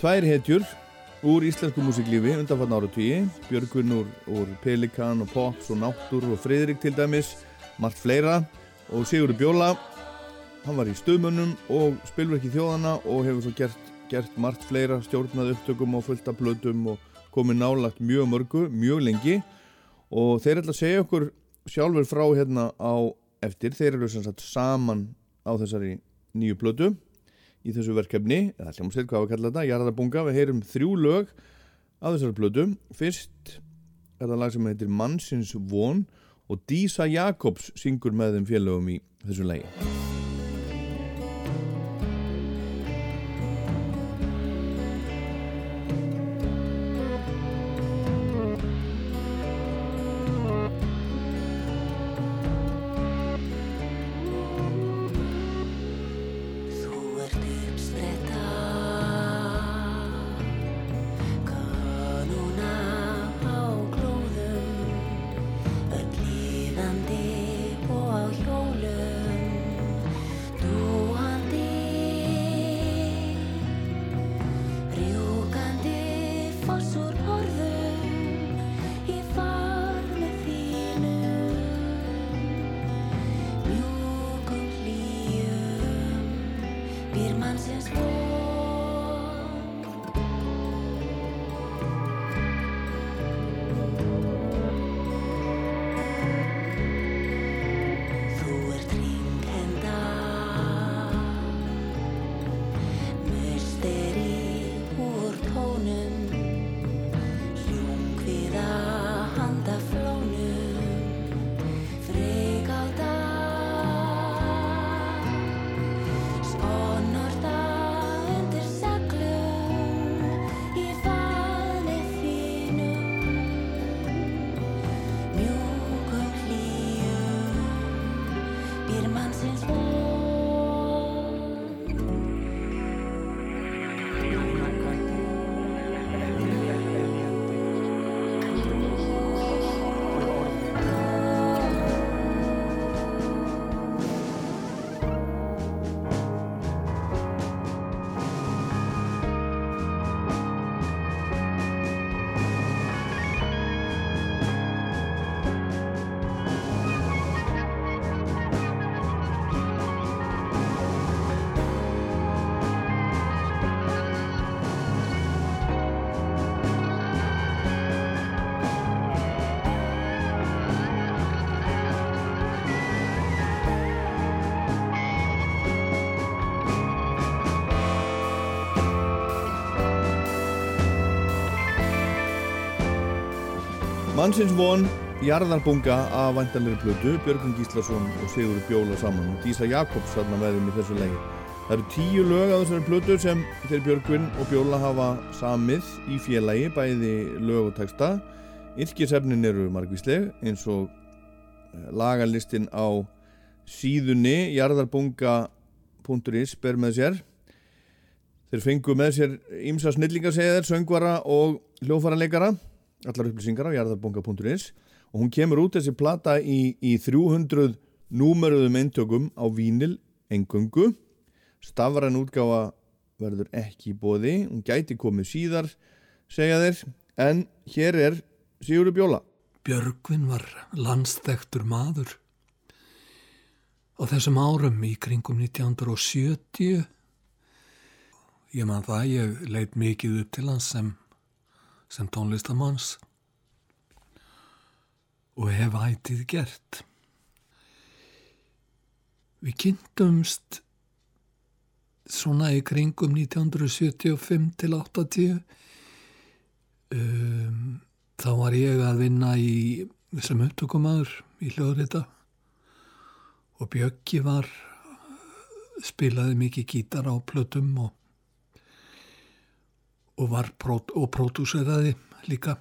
Tvær hetjur úr íslensku músiklífi undanfann ára tíi Björgun úr, úr Pelikan og Pops og Náttúr og Friðrik til dæmis margt fleira. Og Sigurður Bjóla hann var í stöðmönnum og spilverki þjóðana og hefur svo gert, gert margt fleira stjórnað upptökum og fullt af blöðum og komið nálagt mjög mörgu, mjög lengi og þeir ætla að segja okkur sjálfur frá hérna á eftir, þeir eru sem sagt saman á þessari nýju blödu í þessu verkefni, eða hljóma sér hvað við kalla þetta, Jarðarbunga, við heyrum þrjú lög á þessari blödu, fyrst er það lag sem heitir Mannsins von og Dísa Jakobs syngur með þeim félögum í þessu lagi Mannsins von, Jarðarbunga af væntanlegri plötu, Björgun Gíslason og Sigur Bjóla saman og Dísa Jakobs þarna þeim í þessu legi. Það eru tíu lög á þessari plötu sem þeir Björgun og Bjóla hafa samið í félagi, bæði lög og texta. Yrkisefnin eru margvísleg eins og eh, lagalistin á síðunni jarðarbunga.is ber með sér. Þeir fengu með sér ímsa snillingasegðar, söngvara og hljófaraleikara allar upplýsingar á jarðarbunga.is og hún kemur út þessi plata í, í 300 númeruðum eintökum á vínil engöngu stafran útgáfa verður ekki í bóði hún gæti komið síðar segja þeir en hér er Sigurður Bjóla. Björgvin var landsþektur maður. Á þessum árum í kringum 1970 ég man það ég leit mikið upp til hans sem sem tónlistamanns og hef ætið gert. Við kynntumst svona í kringum 1975 til 80 um, þá var ég að vinna í sem upptökumadur í hljóðrita. Og Bjöggi var spilaði mikið gítar á plötum og og var og pródúseraði líka.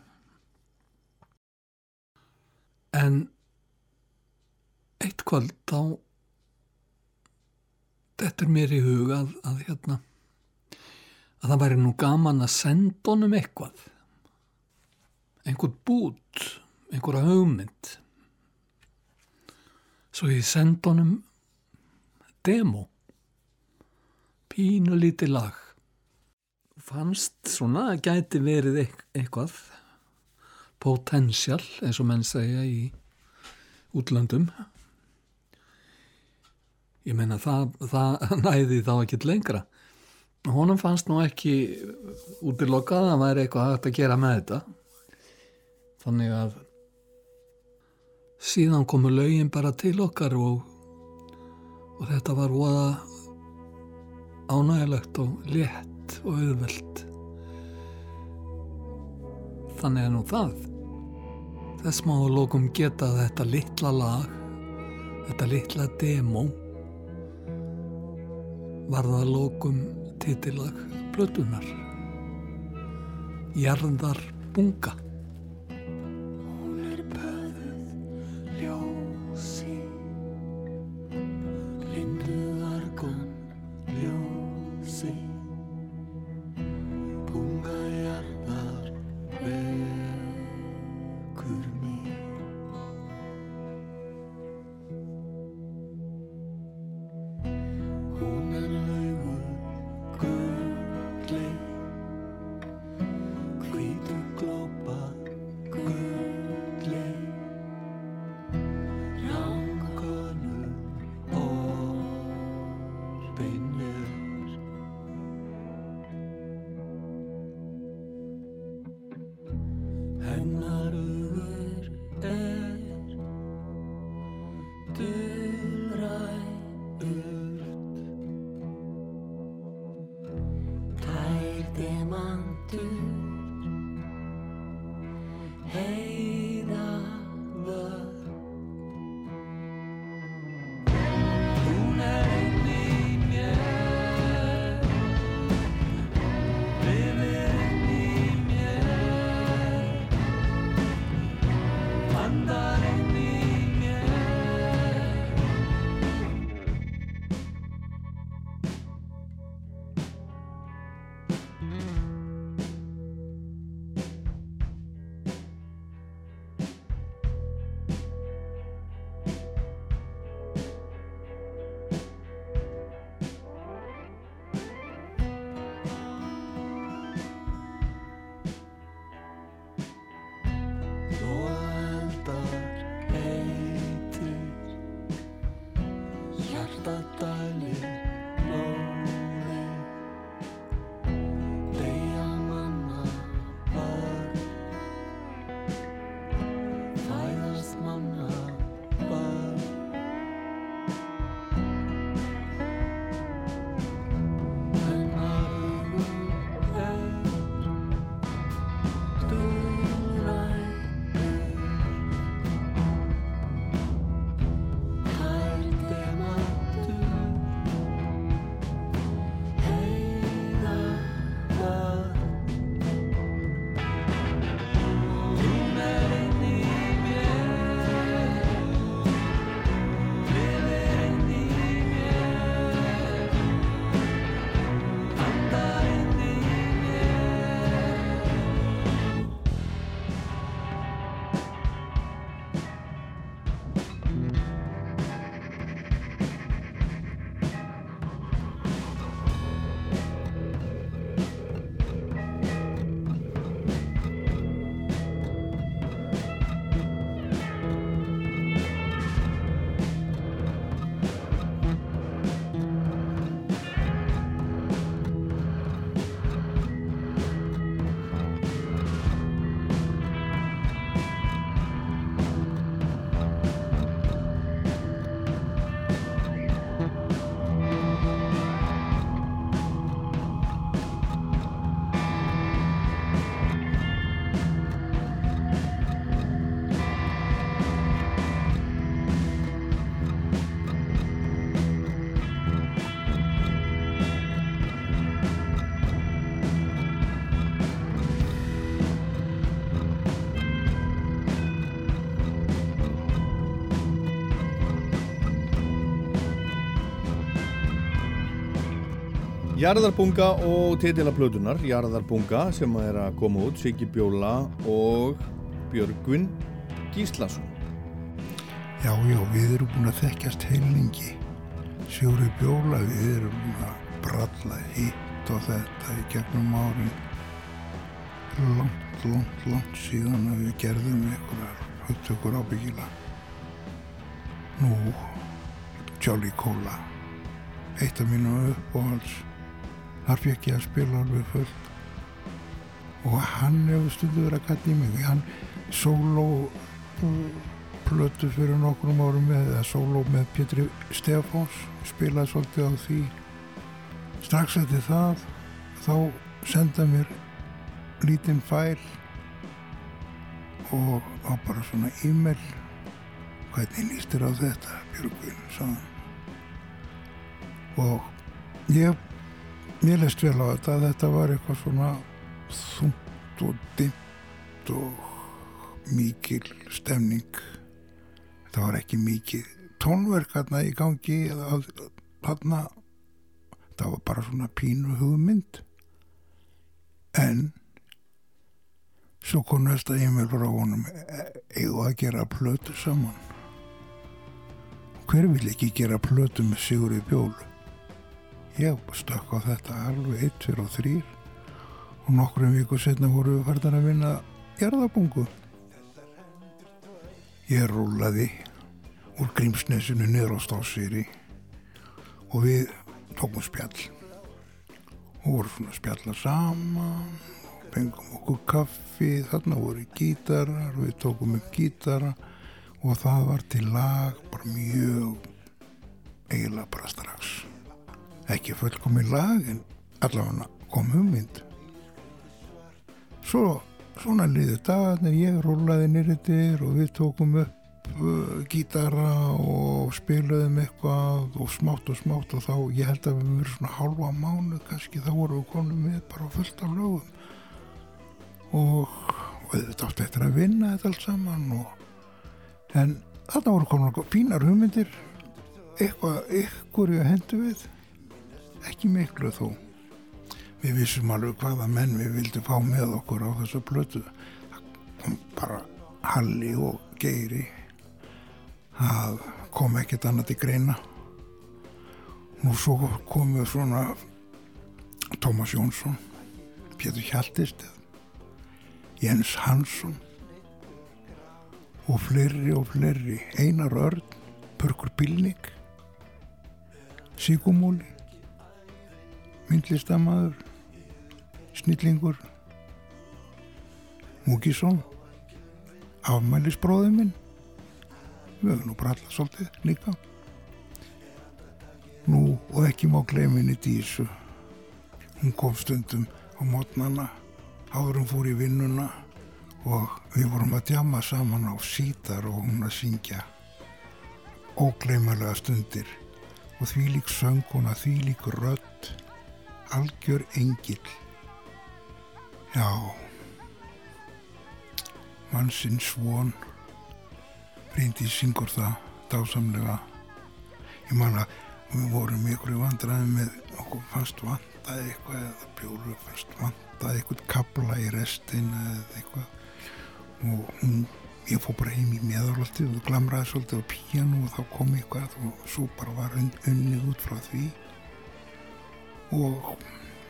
En eitt kvöld þá þetta er mér í huga að, að hérna að það væri nú gaman að senda honum eitthvað. Einhvern bút einhverja hugmynd. Svo ég senda honum demo. Pínu lítið lag fannst svona að gæti verið eit- eitthvað potential eins og menn segja í útlöndum. Ég meina það, það næði þá ekki lengra. Honum fannst nú ekki útilokað að væri eitthvað hægt að gera með þetta. Þannig að síðan komu lögin bara til okkar og, og þetta var voða ánægilegt og létt og auðvelt. Þannig er nú það. Þess má að lókum geta þetta litla lag þetta litla demo var það lókum titillag blötunar Jarðar bunga Jarðarbunga og titila plötunar Jarðarbunga sem er að koma út Siggi Bjóla og Björgvin Gíslason. Já, já, við erum búin að þekkjast heilingi. Sjóri Bjóla, við erum búin að bralla hitt og þetta í gegnum árin. Langt, langt, langt síðan að við gerðum einhverjar upptökur ábyggila nú Jolly Cola eitt af mínu uppáhalds þar fekk ég að spila alveg fullt. Og hann hefur stundu verið að kalla í mig hann sóló plötu fyrir nokkrum árum með eða sóló með Pétri Stefáns spilaði svolítið á því. Strax eftir það þá senda mér lítinn fæl og á bara svona e-mail. Hvernig líst þér á þetta Björgvin og ég mér leist vel á þetta þetta var eitthvað svona þungt og dimmt og mikil stemning. Þetta var ekki mikið tónverk hérna í gangi eða hérna það var bara svona pínu hugmynd. En svo kom næsta e-mail frá honum eigðu að gera plötu saman? Hver vil ekki gera plötu með Sigurði Bjólu ég stökk á þetta alveg 1, 2 og 3 og nokkrum viku setna voru við færðan að vinna jarðabungu. Ég rúlaði úr grímsnesinu niður á stásýri og við tókum spjall. Og voru svona spjalla saman og fengum okkur kaffi þarna voru gítarar við tókum upp gítara og það var til lag bara mjög eiginlega bara strax ekki fullkomi lag en allavega kom hugmynd. Svo svona liði dagarnir ég rúlaði nýriðir og við tókum upp uh, gítara og spilaðum eitthvað og smátt og smátt og þá ég held að við verðum svona halva mánu kannski þá vorum við konum með bara fullt af lögum. Og, og þetta átti eftir að vinna þetta allt saman og, en þarna voru komin fínar hugmyndir. Eitthvað ykkur ég hendu við ekki miklu þó. Við vissum alveg hvaða menn við vildum fá með okkur á þessu blötu bara Halli og Geiri það kom ekkert annað til greina. Nú svo komu svona Tómas Jónsson Pétur Hjaltist Jens Hansson og fleiri og fleiri. Einar Örn Pörkur Bilnik Sigumóli myndlistamæður snillingur Múkisson afmælisbróðið minn. Við höfum nú bara alla svolítið líka. Nú og ekki má gleminni dísu. Hún kom stundum á mótnana áður hún fór í vinnuna og við vorum að djama saman á sítar og hún að syngja. Ógleymalega stundir og því lík söng hún að því lík rödd algjör engil já mannsinn svon reyndi syngur það dásamlega. Ég man að við vorum ykkur í vandræði með okkur fannst vantaði eitthvað eða bjóru fannst vantaði eitthvað kabla í restin eða eitthvað. Og hún ég fór bara heim í meðalvöldi og glamraði svolítið á píjanu og þá kom eitthvað og svo bara var unnið út frá því og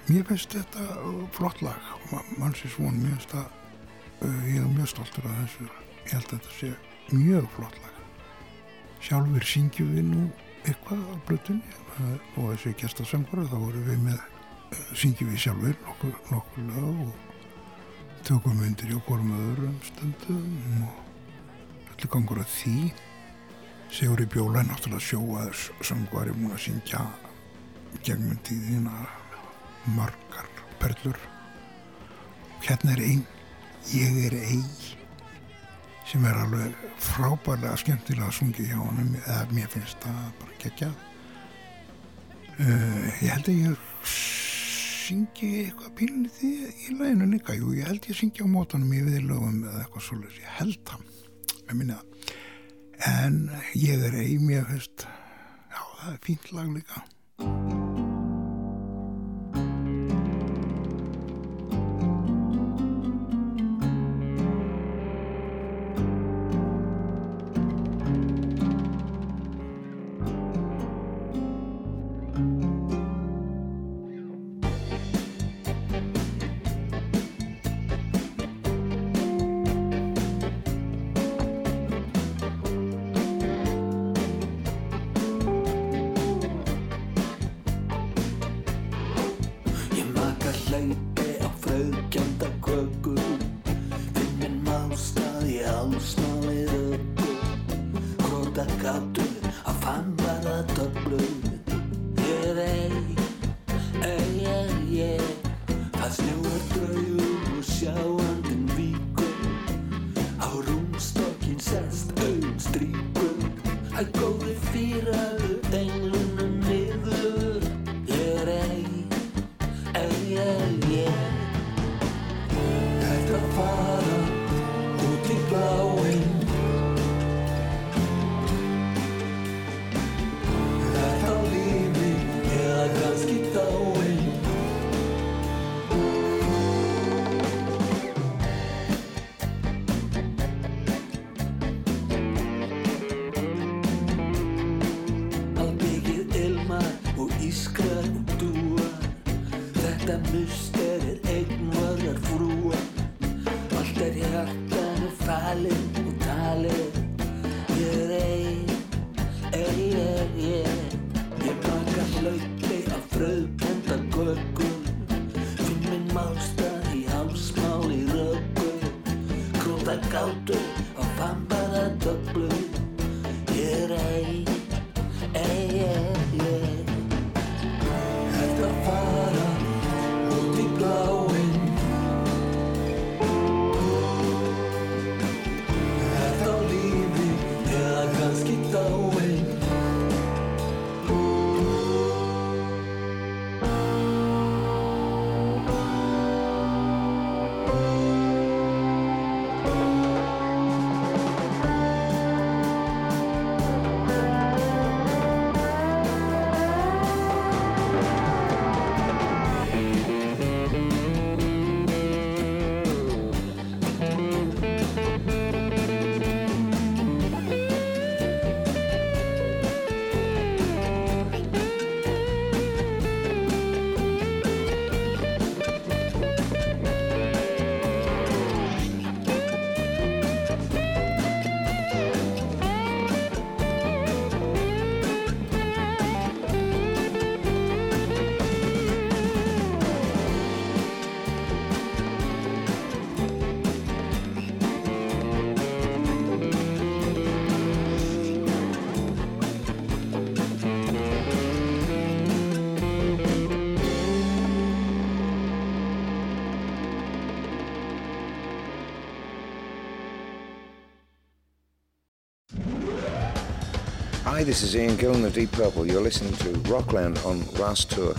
mér finnst þetta flott lag. Mannsins von, mér finnst það uh, ég er mjög stoltur af þessu. Ég held að þetta sé mjög flott lag. Sjálfur syngjum við nú eitthvað á blötunni uh, og þessi gestasöngvara þá vorum við með uh, syngjum við sjálfur nokkur, nokkur lag og tökum undir í okkur með öðrum stundum og allir gangur að því. Sigur í bjóla er náttúrulega sjóaður söngvari múin að syngja gegnum tíðina margar perlur. Hérna er einn ég er einn sem er alveg frábærlega skemmtilega að sungi hjá honum eða mér finnst það bara gegja uh, ég held að ég syngi eitthvað pílni því í læginu líka. Jú, ég held ég syngi á mótanum í viðlögum eða eitthvað svolítið, ég held það með minna en ég er einn, mér finnst já, það er fínt lag líka Hi, this is Ian Gillan of Deep Purple. You're listening to Rockland on Last Tour.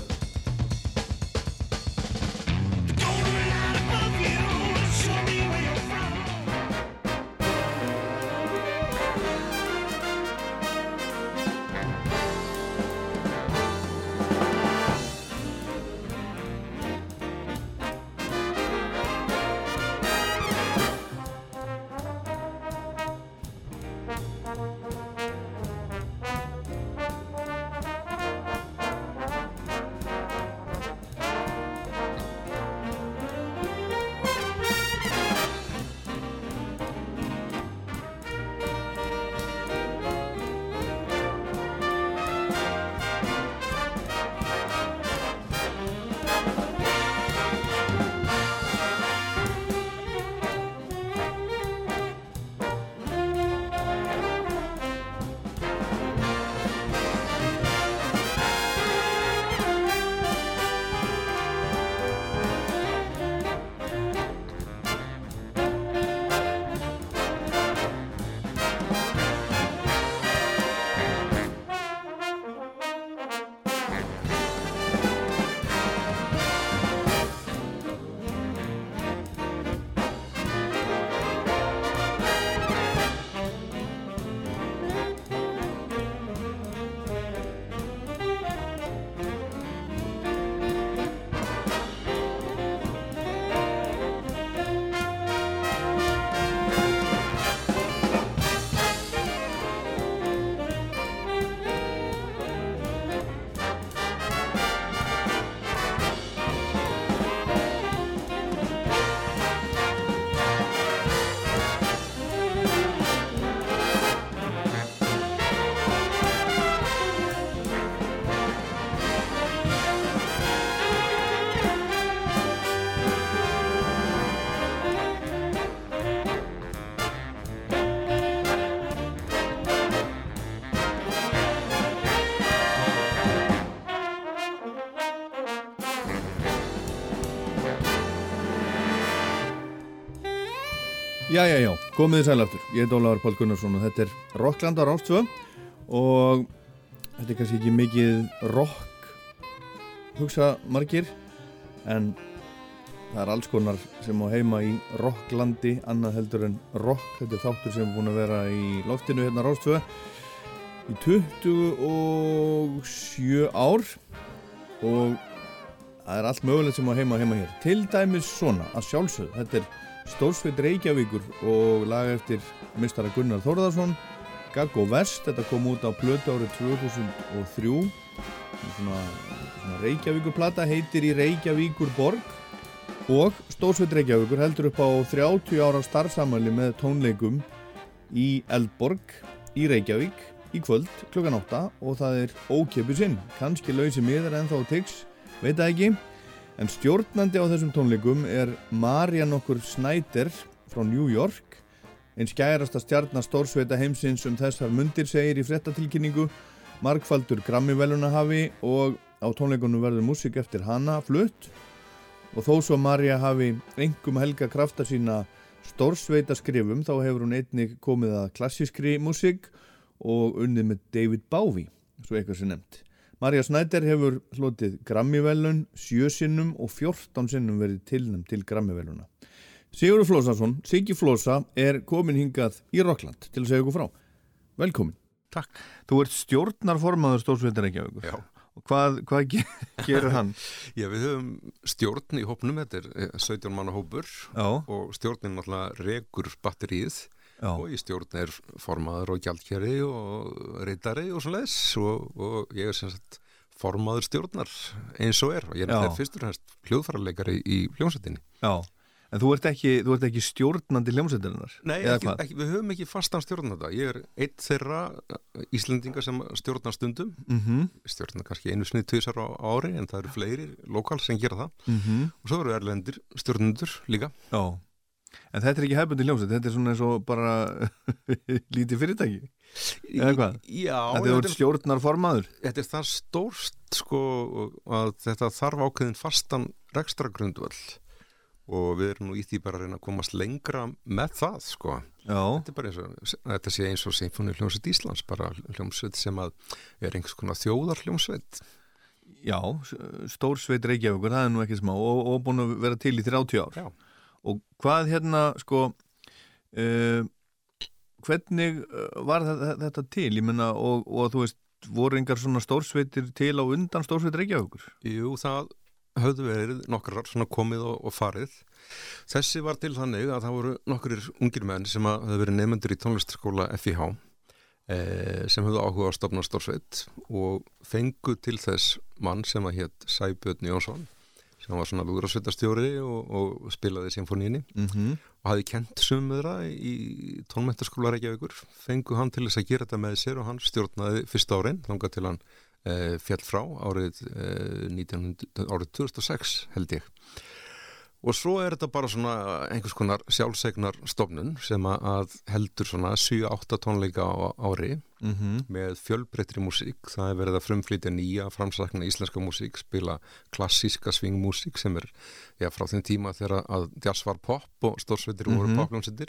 Já, já, já, komið þið sæl aftur. Ég heit Ólaður Pál Gunnarsson og þetta er Rockland á Rástvö og þetta er kannski ekki mikið rock, hugsa margir, en það er alls konar sem á heima í Rocklandi, annað heldur en rock. Þetta er þáttur sem er búin að vera í loftinu hérna á Rástvö í 27 ár og það er allt mögulegt sem á heima heima hér. Til dæmis svona, að sjálfsögðu, þetta er Stórsveit Reykjavíkur og lag eftir mistara Gunnar Þórðarsson Gaggo Vest, þetta kom út á plötu árið 2003 svona, svona Reykjavíkurplata heitir í Reykjavíkur borg. Og Stórsveit Reykjavíkur heldur upp á 30 ára starfsamæli með tónleikum í Eldborg í Reykjavík í kvöld klukkan 8 og það er ókepu sinn kannski lausi miðar en þá tiks veit það ekki En stjórnandi á þessum tónleikum er Marja nokkur Snæder frá New York. Einn skærasta stjarnar stórsveita heimsins um þessar mundir segir í frettatilkynningu margfaldur Grammy-velunahafi og á tónleikunum verður músik eftir hana flutt. Og þó svo Marja hafi engum helga krafta sína stórsveita skrifum þá hefur hún einnig komið að klassískri músik og unnið með David Bowie svo eitthvað sem nefnt Marja Snæder hefur hlotið Grammy-velun sjö sinnum og 14 sinnum verið tilnæmt til Grammy-veluna. Sigurður Flósarsson, Siggi Flósa, er komin hingað í Rockland til að segja ykkur frá. Velkomin. Takk. Þú ert stjórnarformaður Stórsveitar Reykjavíkur. Já. Og hvað, hvað ge gerir hann? Já, við höfum stjórn í hópnum, þetta er eh, 17 manna hópur Já. og stjórnin náttúrulega rekur batterið Já. og í stjórn er formaður og gjaldkjari og reytari og svo leis og, og ég er sem sagt formaður stjórnar eins og er og ég er Já. þetta fyrst og hennst hljóðfærarleikari í hljómsveitinni. Já. En þú ert ekki, þú ert ekki stjórnandi hljómsveitarinnar? Nei, ekki, ekki, við höfum ekki fastan stjórnanda. Ég er eitt þeirra eh, Íslendinga sem stjórnar stundum. Mhm. Stjórnar kannski einu snið tvisar á ári en það eru fleiri lokal sem gera það. Mhm. Og svo eru erlendir stjórnundur líka. Já. En þetta er ekki hefbundi hljómsveit, þetta er svona eins og bara lítið fyrirtæki. Eða hvað? Já. Þetta er er- stjórnarformaður. Þetta er það stórst sko að þetta þarf ákveðin fastan rekstragrundvöld og við erum nú í því bara að reyna að komast lengra með það sko. Já. Þetta er bara eins og, þetta sé eins og Sinfoni hljómsveit Íslands, bara hljómsveit sem að er einhvers konar þjóðar hljómsveit. Já, stórsveit Reykjavíkur, það er nú ekki smá og, og búin að vera til í 30 ár. Já. Og hvað hérna, sko, uh, hvernig uh, var þetta, þetta til? Ég menna, og, og þú veist, voru engar svona stórsveitir til á undan stórsveit Reykjavíkur? Jú, það höfðu verið nokkrar svona komið og, og farið. Þessi var til þannig að það voru nokkurir ungir menn sem að höfðu verið nefnendur í tónlistaskóla FIH eh, sem höfðu áhuga á að stopna stórsveit og fengu til þess mann sem að hétt Sæbjörn Jónsson sem var svona lúðrasveitastjóri og, og spilaði symfóníinni Mhm. og hafði kent sumöðra í tónmentaskóla Reykjavíkur. Fengu hann til þess að gera þetta með sér og hann stjórnaði fyrsta árin þangað til hann e, fjall frá árið, e, 1900, árið 2006 held ég. Og svo er þetta bara svona einhvers konar sjálfsegnar stofnun sem að heldur svona 7-8 tónleika á ári Mhm. með fjölbreytri músík það er verið að frumflýtja nýja framsakna íslenska músík, spila klassíska svingmúsík sem er já, frá þeim tíma þegar að jazz var pop og stórsveitir voru Mhm.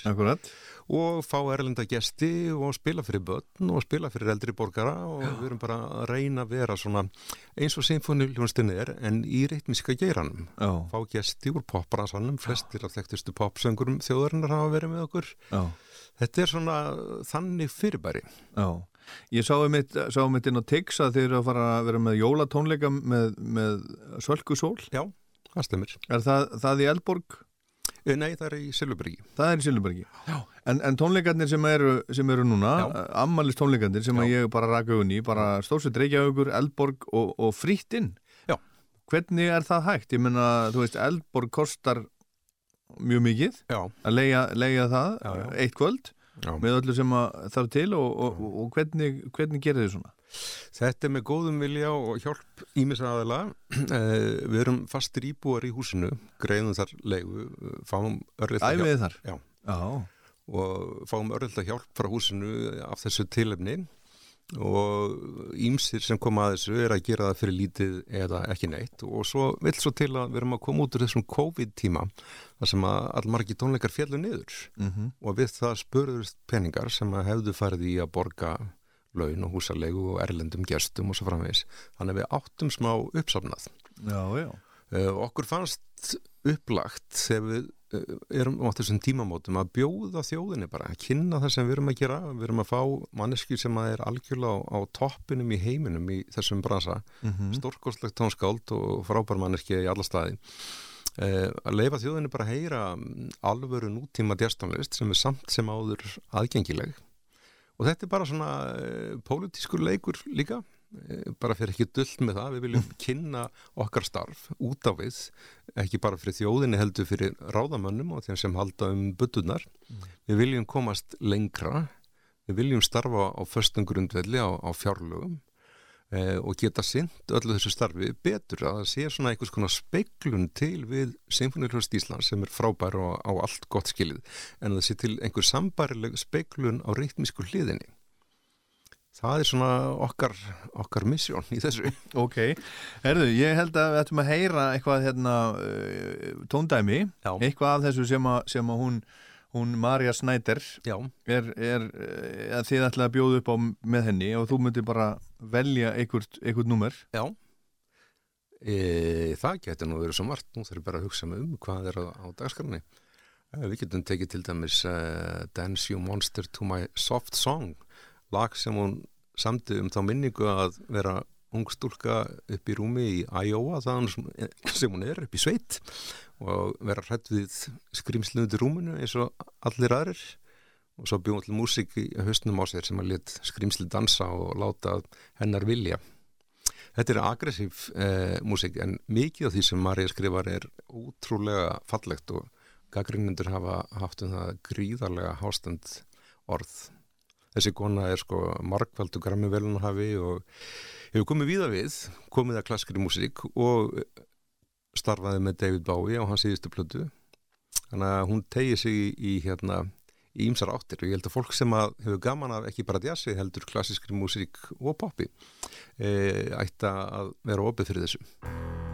Akkurat. og fá erlenda gesti og spila fyrir börn og spila fyrir eldri borgara og við erum bara að reyna að vera svona eins og symfóniljónstinni er en í reitmiska geiranum Já. fá gesti úr popbransanum flestir af þekktustu popsöngurum þjóðarinnar hafa verið með okkur Já. Þetta er svona þannig fyrirbæri Já, ég sá um mitt inn á Tix að þeir eru að fara að vera með jólatónleika með, með Sölku Sól. Já, það stemir. Er það, það í Eldborg? Eh, Nei, það er í Silvbergi. Það er í Silvbergi. Já. En, en tónleikarnir sem eru, sem eru núna, ammalist tónleikarnir sem ég bara raka unni, bara Stórsveit Reykjavíkur, Eldborg og, og frítt inn. Já. Hvernig er það hægt? Ég menna, þú veist, Eldborg kostar mjög mikið Já. að leia, það Já, já. eitt kvöld Já. með öllu sem að þarf til og, og, og, hvernig, hvernig gerir þið svona? Þetta er með góðum vilja og hjálp ímis aðala. Eh, Við erum fastir íbúar í húsinu, greiðum þar leigu, eh, fáum örlita. Já. Og fáum örlita hjálp frá húsinu af þessu tilefni og ímsir sem koma að þessu er að gera það fyrir lítið eða ekki neitt og svo vill svo til að við erum að koma út úr þessum COVID-tíma þar sem að allmargi tónleikar fjallu niður Mhm. og við það spurðust peningar sem að hefðu farið í að borga laun og húsalegu og erlendum gestum og svo framvegis þannig að við áttum smá uppsafnað Já, já. Uh, okkur fannst upplagt þegar við erum á þessum tímamótum að bjóða þjóðinni bara, að kynna það sem við erum að gera. Við erum að fá manneski sem að er algjörlega á, á toppinum í heiminum í þessum bransa, Mhm. stórkostlegt tónskáld og frábær manneski í alla staði. Uh, að leifa þjóðinni bara að heyra mm, alvöru nútíma djastónlist sem er samt sem áður aðgengileg. Og þetta er bara svona uh, pólitískur leikur líka. eh, bara fyrir ekki dullt með það, við viljum kynna okkar starf út á við ekki bara fyrir þjóðinni heldur fyrir ráðamönnum og þeim sem halda um buddunar við viljum komast lengra. Við viljum starfa á föstum grundvelli á, á fjárlögum eh, og geta sint öllu þessu starfi betur. Að það sé svona einhvers konar speiklun til við Sinfonilhjóðst Íslands sem er frábær og á allt gott skilið. En að það sé til einhver sambarileg speiklun á reytmísku hliðinni það er svona okkar, okkar missjón í þessu. Ok, herðu, ég held að við ættum að heyra eitthvað hérna uh, tóndæmi, Já. eitthvað af þessu sem að, sem að hún, hún Marja Snæder er, er uh, að þið ætla að bjóða upp á með henni og þú myndir bara velja einhvert, einhvert númer. Já. E, Það getur nú verið svo margt. Nú þarf ég bara að hugsa um hvað er á, á dagskrarni Við getum tekið til dæmis uh, Dance You Monster to My Soft Song lag sem hún samti um þá minningu að vera ung stúlka upp í rúmi í Iowa þaðan sem, hún er upp í sveit og vera hrætt við skrimslundi rúminu eins og allir aðrir og svo bjóðum til músík í höstnum á sér sem að let skrimsli dansa og láta hennar vilja Þetta er aggressív eh, músík en mikið af því sem Marja skrifar er ótrúlega fallegt og gaggrinnendur hafa haft um það gríðarlega hástand orð. Þessi kona er sko markvaldu grammi velunhafi og hefur komið víða við, komið að klasskri músík og starfaði með David Bowie á hans síðustu plötu. Þannig að hún tegið sig í, í hérna í ýmsar áttir og ég held að fólk sem að hefur gaman af ekki bara jazzi heldur klassískri músík og poppi e, ætti að vera opið fyrir þessu.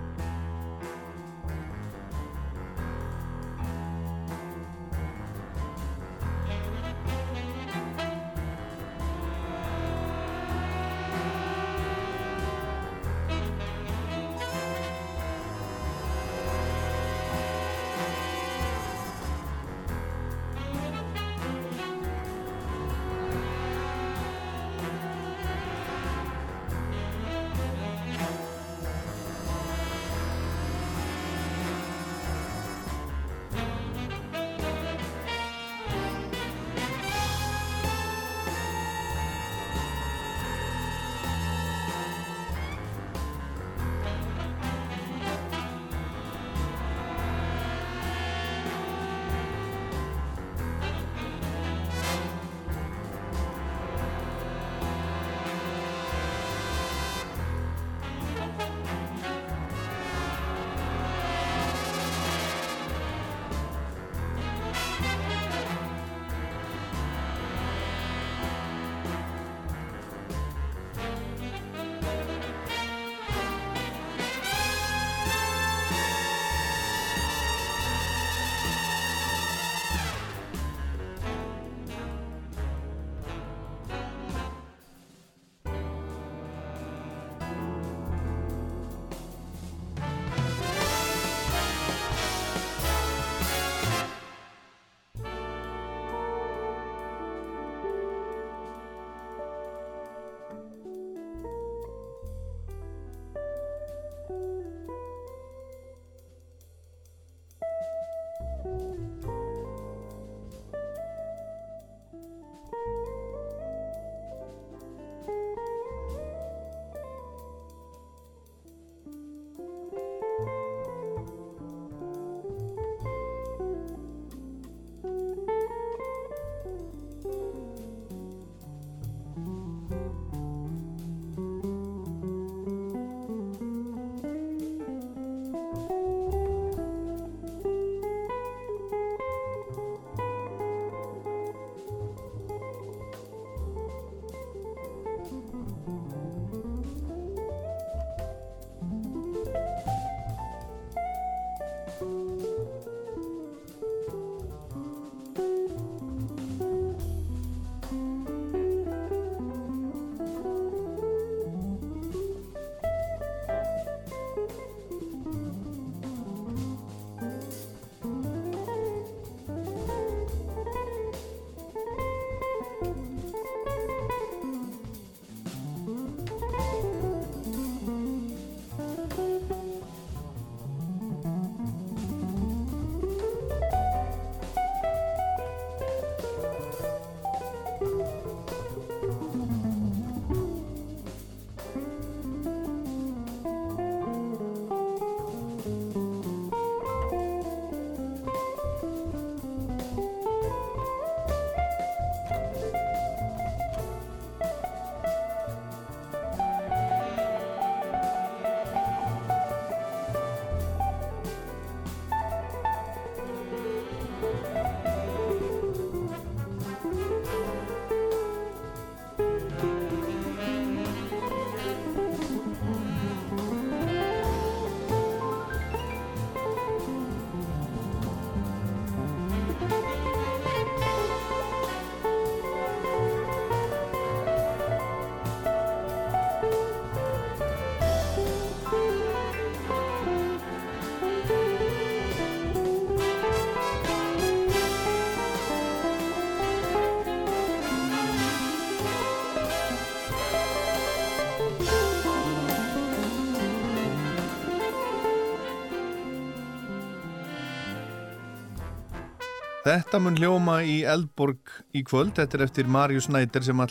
Þetta mun hljóma í Eldborg í kvöld. Þetta er eftir Marius Snæder sem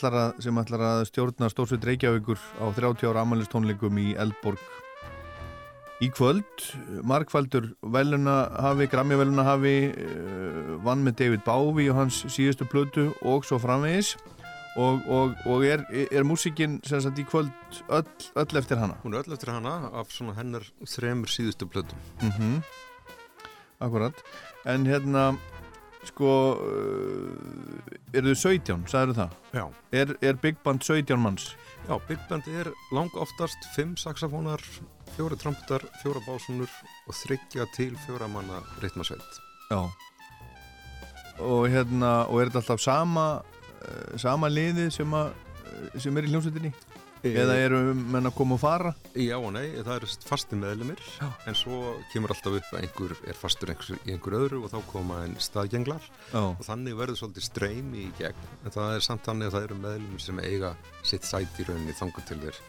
sem ætlar að stjórna Stórsveit Reykjavíkur á 30 ára amalistónleikum í Eldborg í kvöld. Markfaldur velunahafi, Grammy velunahafi, uh, vann með David Bowie og hans síðustu plötu og svo framvegis. Og, og, og er, er músikinn sem sagt í kvöld öll, öll eftir hana? Hún er öll eftir hana af svona hennar þremur síðustu plötum. Mm Akkurat. En hérna, sko, uh, eru þau 17, sagður það? Er, er Big Band 17 manns? Já, Big Band er lang oftast fimm saxofónar, fjóra trompetar, fjóra básunur og þryggja til fjóra manna ritmasveit. Já. Og hérna, og er þetta alltaf sama, uh, sama liði sem, að, sem er í hljómsveitinni? Eða eru menn að koma og fara? Já og nei, það eru fasti meðlumir en svo kemur alltaf upp að einhver er fastur einhver, í einhver öðru og þá koma einn staðgenglar Já. og þannig verður svolítið streymi í gegn en það er samt þannig að það eru meðlumir sem eiga sitt sæti í rauninni þangu til þér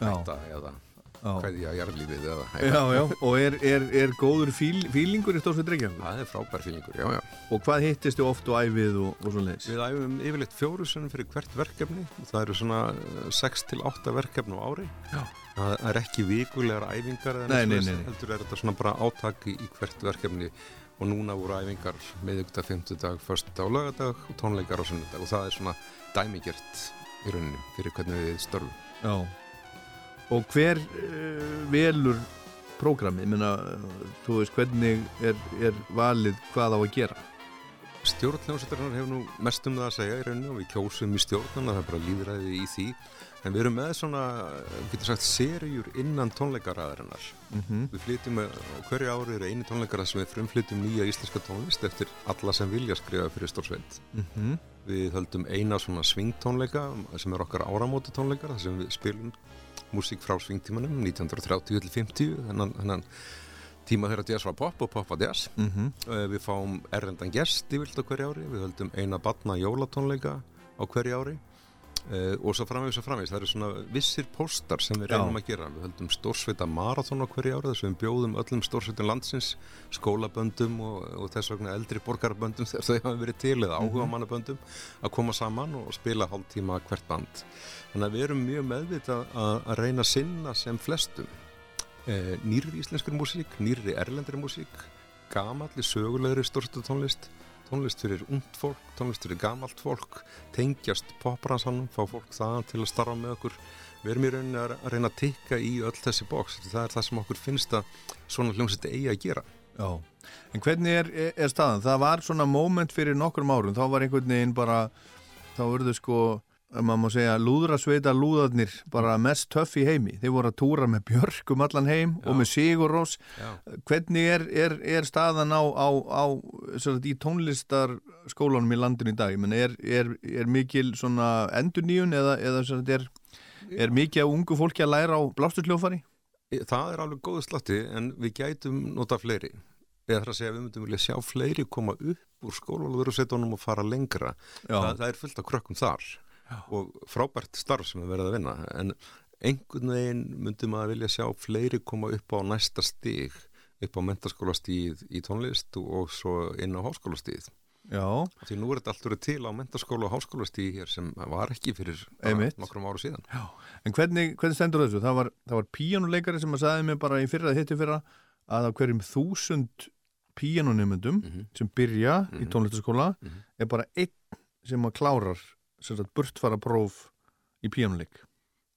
Já. hætta eða Já. hverja jarðlífið eða Já, já, og er, er, er góður fíl, fílingur í Stórsveit Reykjavík? Það er frábær fílingur, já, já. Og hvað hittistu oft og æfið og, og svo leiðis? Við æfum yfirleitt fjóru sunnum fyrir hvert verkefni það eru svona 6 til 8 verkefni á ári Já. það er ekki vikulegar æfingar Nei, nei, nei, heldur er þetta svona bara átak í, hvert verkefni og núna voru æfingar miðugdag, fymtudag, föstudag og lögadag og tónleikar á sunnudag og það er svona dæmigert í rauninni fyrir hvernig við störfum Já. Og hver uh, velur prógramið? Ég meina, þú veist, hvernig er, er valið hvað á að gera? Stjórnljónsættarinnar hefur nú mest um það að segja í rauninni og við kjósum í stjórnana, það er bara líðræði í því en við erum með svona, við getum sagt, serjur innan tónleikaræðarinnar Mhm. við flytjum með, á hverju ári eru eini tónleikara sem við frumflytjum nýja íslenska tónlist eftir alla sem vilja skrifa fyrir stórsveit Mhm. við höldum eina svona svingtónleika sem er okkar áramóta tónleikar þar sem við spilum músík frá svingtímanum 1930 til 50 þennan, þennan tíma þegar jazz var pop og pop var jazz. Mhm. Eh, við fáum erlendan gest í vilt á hverju ári við höldum eina batna jólatónleika á hverju ári. Uh, og svo framvegis og framvegis, það eru svona vissir póstar sem við Já. reynum að gera. Við höldum stórsveita marathon á hverju ári þess að við bjóðum öllum stórsveitum landsins skólaböndum og, og þess vegna eldri borgarböndum þegar þau hafa verið til eða áhuga mannaböndum að koma saman og spila hálftíma hvert band þannig að við erum mjög meðvitað að, að reyna að sinna sem flestum. Eh, nýrri íslenskri músík, nýrri erlendri músík gamalli sögulegri stórstu tónlist tónlist fyrir ungt fólk, tónlist fyrir gamalt fólk tengjast popransanum fá fólk það til að starfa með okkur. Við erum í rauninni að reyna að tikka í öll þessi bóks, það er það sem okkur finnst að svona hljómsett eigi að gera. Já, en hvernig er, er, staðan? Það var svona moment fyrir nokkrum árum, þá var einhvern veginn bara, þá verður sko, maður má segja, lúðrasveita lúðarnir bara mest töff í heimi. Þeir voru að túra með Björk um allan heim og með Sigur Rós. Já. Hvernig er, er, er staðan á, á, á sagt, í tónlistarskólanum í landinu í dag? Er, er, er mikil svona endurníun eða, eða sagt, er, er mikið af ungu fólki að læra á blásturkljófari? það er alveg góðu slatti en við gætum nota fleiri eða það að segja að við myndum vilja sjá fleiri koma upp úr skólalverusetunum og fara lengra Já. það, það er fullt af krökkum þar og frábært starf sem er verið að vinna. En einhvern veginn myndum að vilja sjá fleiri koma upp á næsta stig upp á mentaskólastíð í tónlist og svo inn á háskólastíð Já. því nú er þetta allt verið til á mentaskóla og háskólastíð hér sem var ekki fyrir nokkrum áru síðan. Já. En hvernig, hvernig stendur þessu? Það var, það var píjónuleikari sem að sagði mér bara í fyrra, hitti fyrra að á hverjum þúsund píjónunumundum sem byrja í tónlistaskóla er bara einn sem að klárar burtfara próf í píjónuleik.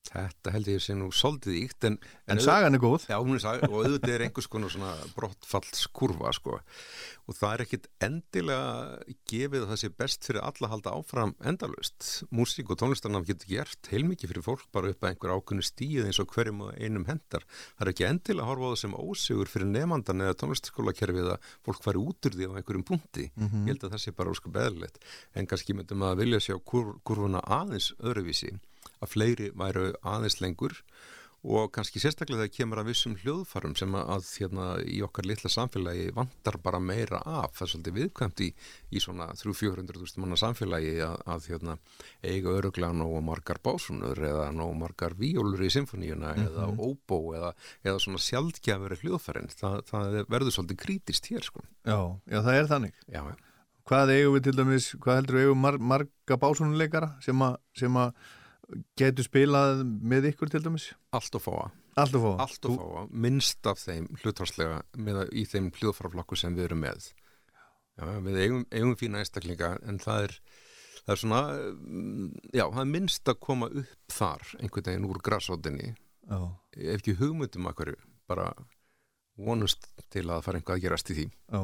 Þetta held ég sé nú soldið íkt en, En sagan er góð. Já, er sagan og auðvitað er einhvers konar svona brottfallskurva sko og það er ekkit endilega gefið að það sé best fyrir alla að halda áfram endalust. Músík og tónlistarnam getur gert heilmikið fyrir fólk bara upp að einhver ákunni stíð eins og hverjum og einum hendar. Það er ekki endilega að horfa á það sem ósigur fyrir nefndan eða tónlistarskólakerfið að fólk fari út úr því á einhverjum punkti. Mhm. Ég held að það sé bara ósku beðlilegt en kannski myndum að vilja sjá kur, að fleiri væru aðeins lengur og kannski sérstaklega þegar kemur að vissum hljóðfarum sem að, hérna, í okkar litla samfélagi vantar bara meira af það er svolítið viðkvæmt í, í svona 300-400.000 manna samfélagi að, að hérna, eiga öruglega nógu margar básunur eða nógu margar víólur í symfoníuna Mhm. eða óbó eða, eða svona sjaldgjafur hljóðfærin það, það verður svolítið krítist hér sko Já, já, það er þannig. Já, já. Hvað eigum við til dæmis, hvað heldur við eigum mar marga básunuleikara sem að getur spilað með ykkur til dæmis? Allt og fáa. Allt og fáa. Allt og fáa, minnst af þeim hlutvarslega með, í þeim hljóðfaraflokku sem við erum með. Já, við eigum, eigum fína einstaklinga en það er, það er svona, mm, já, það er minnst að koma upp þar einhvern veginn úr grassóttinni. Já. Ef ekki hugmyndum að hverju, bara vonust til að fara einhvað að gerast í því. Já.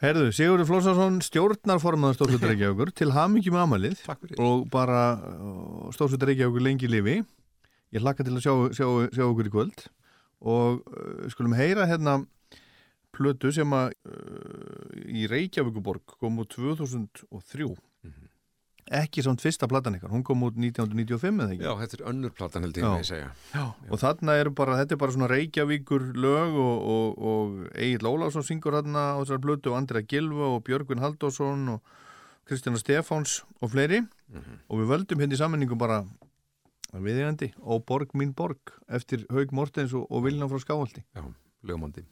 Herðu, Sigurður Flósarsson stjórnarformaður Stórsveit Reykjavíkur til hamingi með amalið og bara Stórsveit Reykjavíkur lengi lifi. Ég hlakka til að sjá, sjá, sjá okkur í kvöld og uh, skulum heyra hérna plötu sem að uh, í Reykjavíkuborg kom úr 2003 ekki samt fyrsta platan ykkar, hún kom út 1995 eða ekki? Já, þetta er önnur platan held ég Já. að segja. Já, og þarna er bara, þetta er bara svona Reykjavíkur lög og, og, og Egil Ólafsson syngur þarna á þessar blötu og Andrea Gilva og Björgvin Halldórsson og Kristjana Stefáns og fleiri og við völdum hérna í sammenningu bara viðjandi og Borg mín borg eftir Haug Mortens og, og Vilna frá Skáhaldi Já, lögumandi.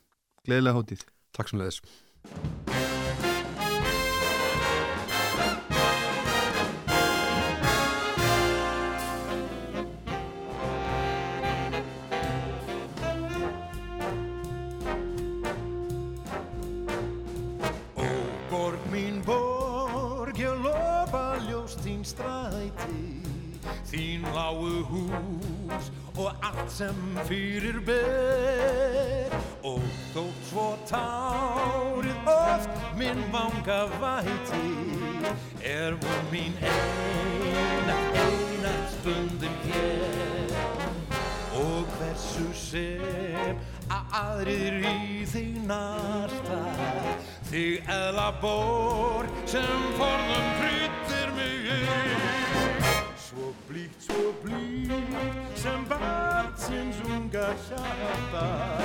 Gleðilega hátíð Takk sem leðis. Þín lágu hús og allt sem fyrir ber. Og þótt svo tárið oft minn vanga væti Er von mín eina, eina stundin hér. Og hversu sem að aðrir í þig narta Þig eðla bor sem forðum hjarta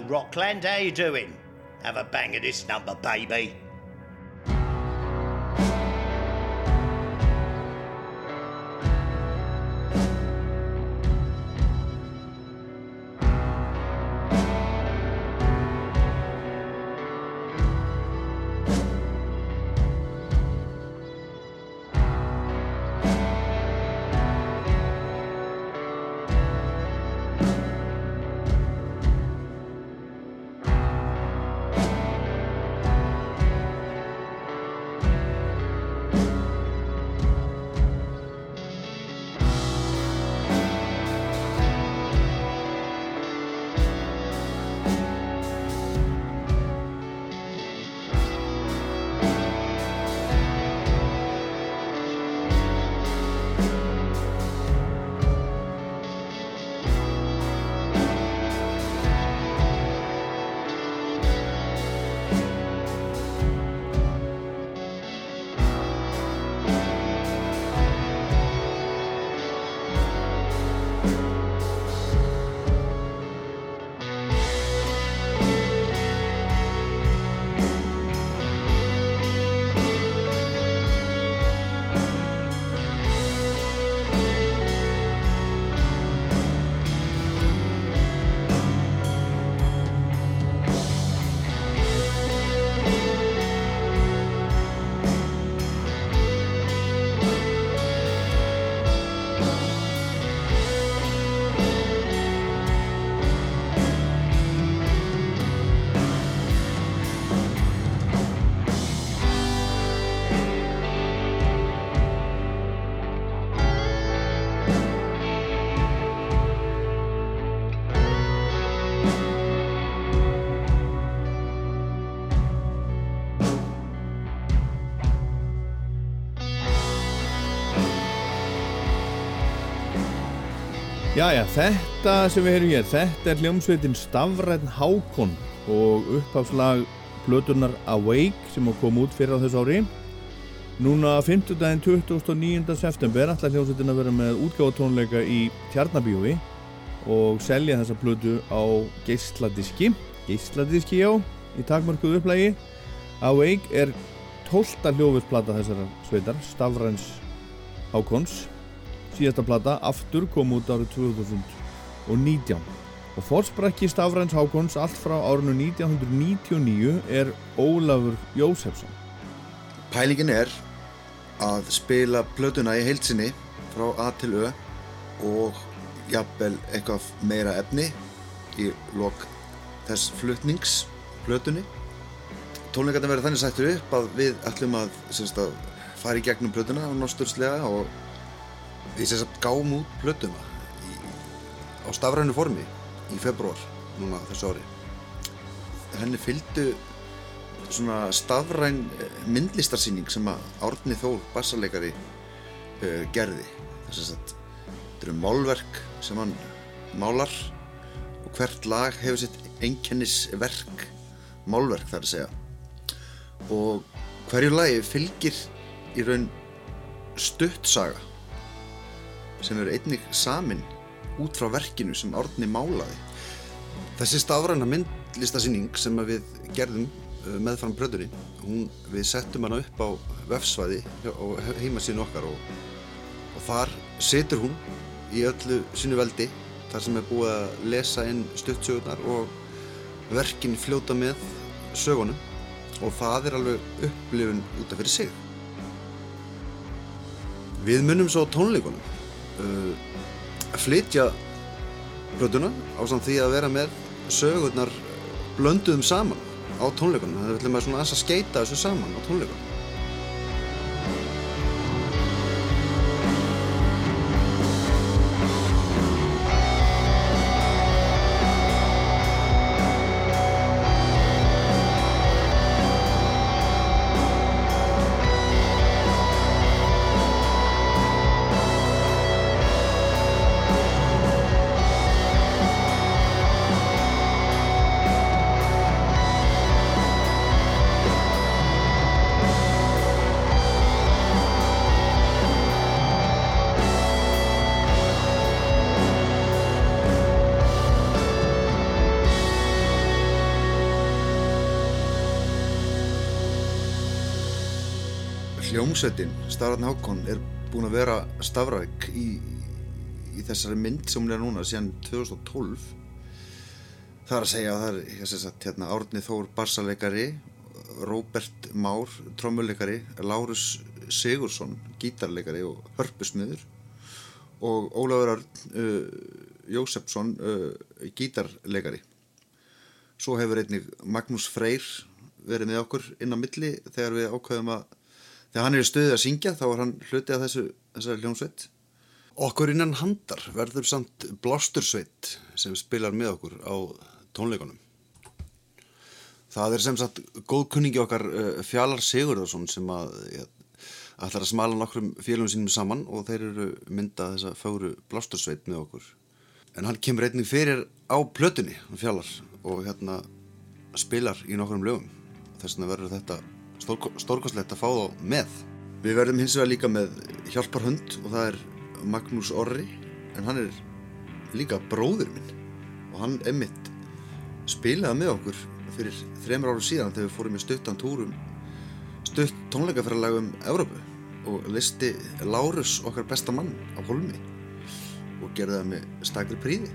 Rockland. How you doing? Have a bang of this number, baby. Jæja, þetta sem við heyrum hér, þetta er hljómsveitin Stafræn Hákon og upphafslag plöturnar Awake sem að koma út fyrir á þessu ári. Núna 5. daginn 29. september ætla hljómsveitin að vera með útgáfatónleika í Tjarnabíói og selja þessa plötu á geisladiski, geisladiski já, í takmörkuðu upplægi. Awake er 12. hljófusplata þessara sveitar, Stafræns Hákons síðasta plata aftur kom út árið 2019 og fórsprakki Stafræns Hákons allt frá árinu 1999 er Ólafur Jósefsson. Pælingin er að spila plötuna í heilsinni frá A til Ö og jafnvel eitthvað meira efni í lok þess flutnings plötunni. Tónleikarnir verður þannig sættur upp að við ætlum að, að fara í gegnum plötuna á nosturslega og við sem sagt gáum út plötuna í, á stafrænu formi í februar núna þessu ári. Henni fylgdu svona stafræn eh, myndlistarsýning sem að Árni Þór bassarleikari uh, gerði. Þess að þetta eru málverk sem hann málar og hvert lag hefur sitt einkennisverk málverk þar að segja. Og hverju lagi fylgir í raun stuttsaga sem eru einnig samin út frá verkinu sem Árni málaði. Þessi stafræna myndlistasýning sem við gerðum uh, meðfram bröðunni, við settum hana upp á vefsvæði og heimasíðin okkar og, og þar situr hún í öllu sínu veldi þar sem er búið að lesa inn stuttsögurnar og verkin fljóta með sögunum og það er alveg upplifun út af fyrir sig. Við munum svo tónleikunum uh, flytja plötuna á samt því að vera með sögurnar blönduðum saman á tónleikunum. Þannig að við ætlum að svona aðeins að skeita þessu saman á tónleikunum hljómsveitin Starran Hákon er búin að vera stafræk í, í þessari mynd sem hún er núna síðan 2012 það er að segja að það er ég sé sagt, hérna, Árni Þór barsaleikari Róbert Már trommuleikari, Lárus Sigursson gítarleikari og hörpusmiður og Ólafur uh, Jósefsson uh, gítarleikari. Svo hefur einnig Magnús Freyr verið með okkur inn á milli þegar við ákveðum að þegar hann er í stöðu að syngja þá er hann hluti af þessu, þessari hljómsveit. Okkur innan handar verður samt blástursveit sem spilar með okkur á tónleikunum. Það er sem sagt góðkunningi okkar uh, Fjalar Sigurðarsson sem að ja, ætlar að smala nokkrum félagum sínum saman og þeir eru myndað þessa fáru blástursveit með okkur. En hann kemur einnig fyrir á plötunni Fjalar og hérna spilar í nokkrum lögum. Þess vegna verður þetta stórkostlegt að fá þá með. Við verðum hins vegar líka með hjálparhund og það er Magnús Orri en hann er líka bróður minn og hann emmitt spilaði með okkur fyrir þremur áru síðan þegar við fórum í stuttan túrum stutt tónleikaferðalag um Evrópu og listi Lárus okkar besta mann á Holmi og gerði það með stakri príði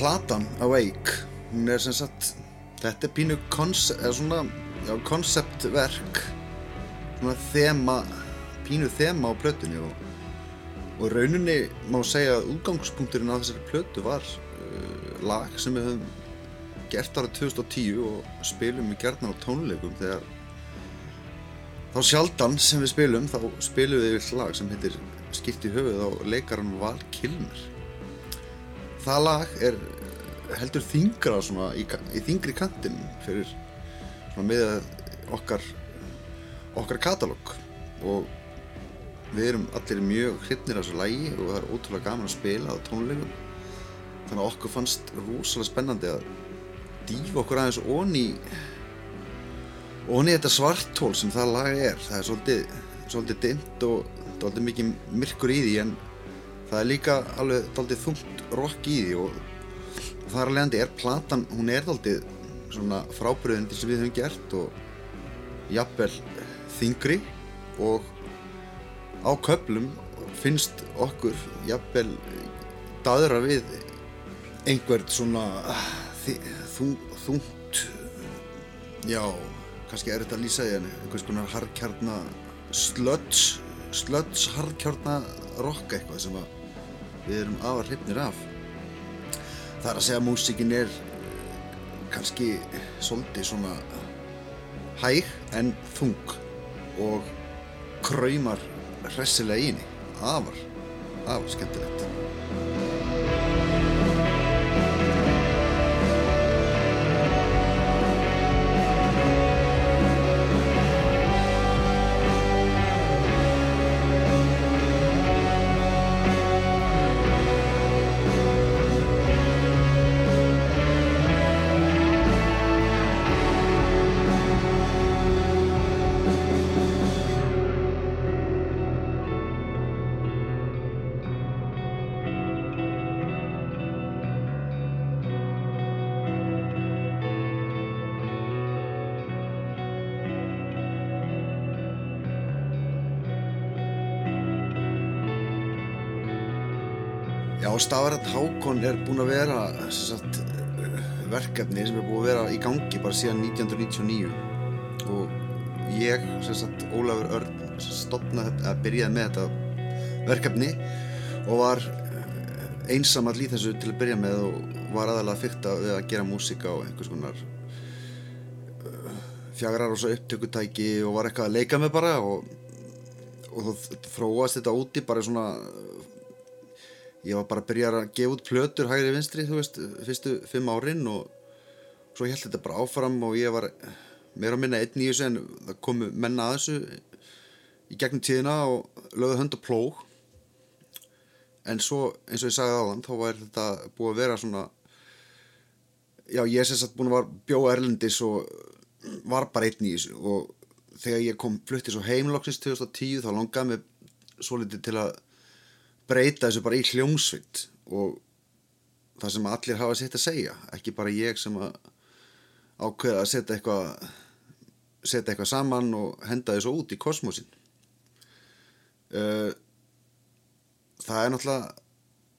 platan Awake, hún er sem sagt, þetta er pínu konceptverk, svona þema, pínu þema á plötunni og, og rauninni má segja að útgangspunkturinn af þessari plötu var uh, lag sem við höfum gert árið 2010 og spilum við gerðna á tónleikum þegar þá sjaldan sem við spilum þá spilum við yfir lag sem heitir Skipt í höfuð á leikaran Val Kilmer það lag er heldur þingra svona í, í þingri kantin fyrir með okkar okkar katalóg. Og við erum allir mjög hrifnir af þessu lagi og það er ótrúlega gaman að spila á tónleikum. Þannig að okkur fannst rosalega spennandi að dýfa okkur aðeins onni onni þetta svartól sem það lag er. Það er svolítið, svolítið dimmt og svolítið mikið myrkur í því en það er líka alveg daldið þungt rock í því og, og þar alveg er platan, hún er daldið svona frábriðin til sem við höfum gert og jafnvel þingri og á köplum finnst okkur jafnvel daðra við einhvern svona þi- þung, þungt já, kannski er þetta að lýsa því en einhvers konar harkjarna slöts slöts harkjarna rock eitthvað sem að við erum afar hrifnir af. Það er að segja að músíkin er eh, kannski svolítið svona hæg en þung og kraumar hressilega í henni. Afar, afar skemmtilegt Já, Stafarætt Hákon er búinn að vera sagt, verkefni sem er búið að vera í gangi bara síðan 1999 og ég, sagt, Ólafur Örn stopnaði að byrjaði með þetta verkefni og var einsamall í þessu til að byrja með og var aðalega fyrta við að gera músík á einhvers konar fjagrar og svo upptökutæki og var eitthvað að leika með bara og, og þá þróast þetta úti bara svona ég var bara að byrja að gefa út plötur hægri vinstri, þú veist, fyrstu fimm árin og svo held þetta bara áfram og ég var meira að minna einn í þessu en það komu menna að þessu í gegnum tíðina og lögðu hönd og plóg. En svo eins og ég sagði áðan þá var þetta búið að vera svona já ég er sagt búin að var bjóða Erlendis og var bara einn í þessu. Og þegar ég kom flutti svo heimloksins 2010 þá langaði mig svo litið til að breyta þessu bara í hljómsveit og það sem allir hafa sitt að segja ekki bara ég sem að ákveða að setja eitthvað setja eitthvað saman og henda þessu út í kosmosin uh, það er náttúrulega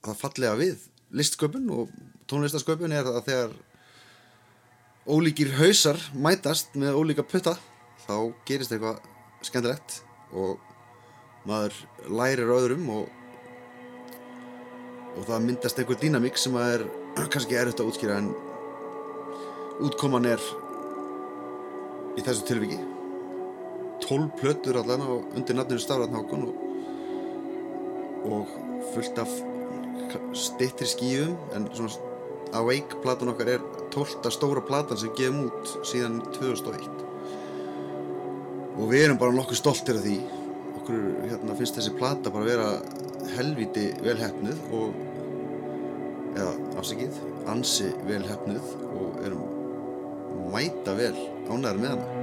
það fallega við listsköpun og tónlistasköpun er að þegar ólíkir hausar mætast með ólíka putta þá gerist eitthvað skemmtilegt og maður lærir öðrum og og það myndast einhver dýnamík sem að er kannski erfitt að útskýra en útkoman er í þessu tilviki 12 plötur allan á undir nafninu Stafratn Hákon og, og fullt af stittri skífum en svona Awake platan okkar er 12. stóra platan sem gefum út síðan 2001 og við erum bara nokkuð stoltir af því okkur hérna, finnst þessi plata bara vera helviti velhæfnuð og eða afsakið ansi velhæfnuð og erum mæta vel ánæður með hana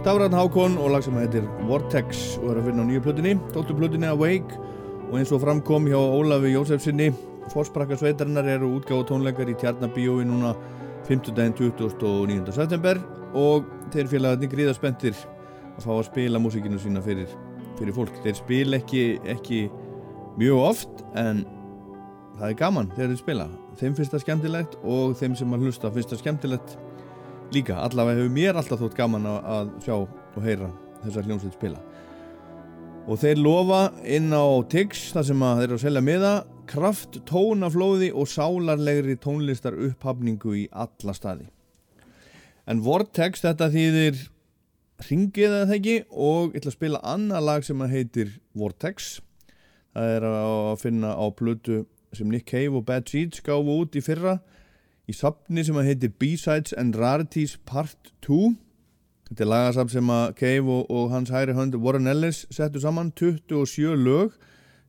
Stafræðan Hákon og lag sem heitir Vortex og er að finna á nýju plötunni, 12. plötunni Awake og eins og framkom hjá Ólafi Jósefsinni Fossbrakka sveitarinnar eru útgáð tónleikar í Tjarnabíói núna 5. daginn 29. september og þeir félagarnir gríða spenntir að fá að spila músikinu sína fyrir, fyrir fólk. Þeir spila ekki, ekki mjög oft en það er gaman þegar þeir spila. Þeim finnst það skemmtilegt og þeim sem að hlusta finnst það skemmtilegt líka. Allavega hefur mér alltaf þótt gaman að, sjá og heyra þessar hljómsveit spila. Og þeir lofa inn á Tix þar sem þeir eru að selja miða kraft, tónaflóði og sálarlegri tónlistar upphafningu í alla staði. En Vortex þetta þýðir ringið eða ekki og ég ætla að spila annað lag sem heitir Vortex. Það er að finna á plötu sem Nick Cave og Bad Seeds gáfu út í fyrra í sapni sem að heitir B-Sides and Rarities Part 2. Þetta er lagasap sem að Cave og, og hans hæri hönd Warren Ellis settu saman 27 lög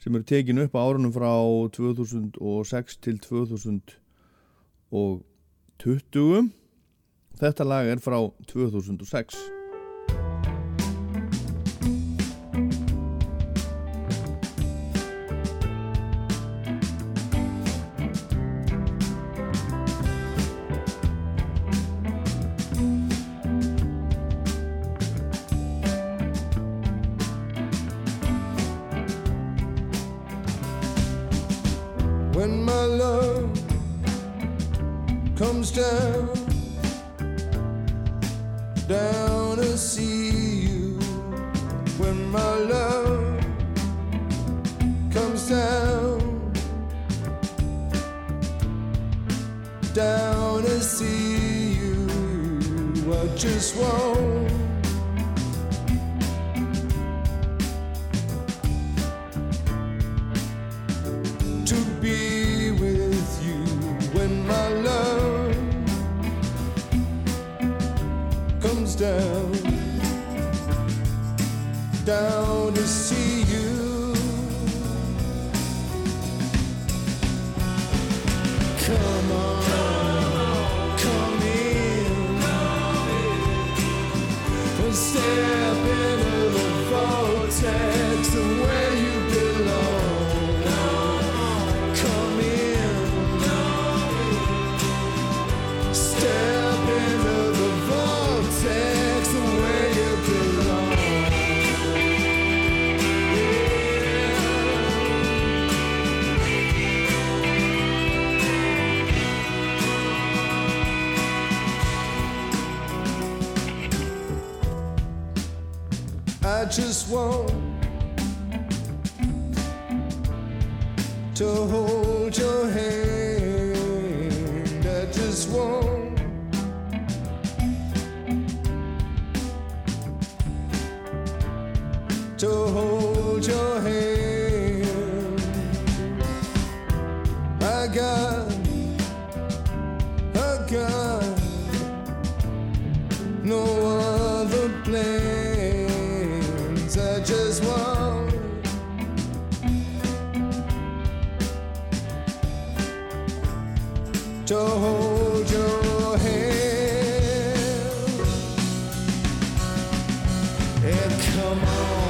sem eru tekinu upp á árunum frá 2006 til 2020 þetta lag er frá 2006 I and come on,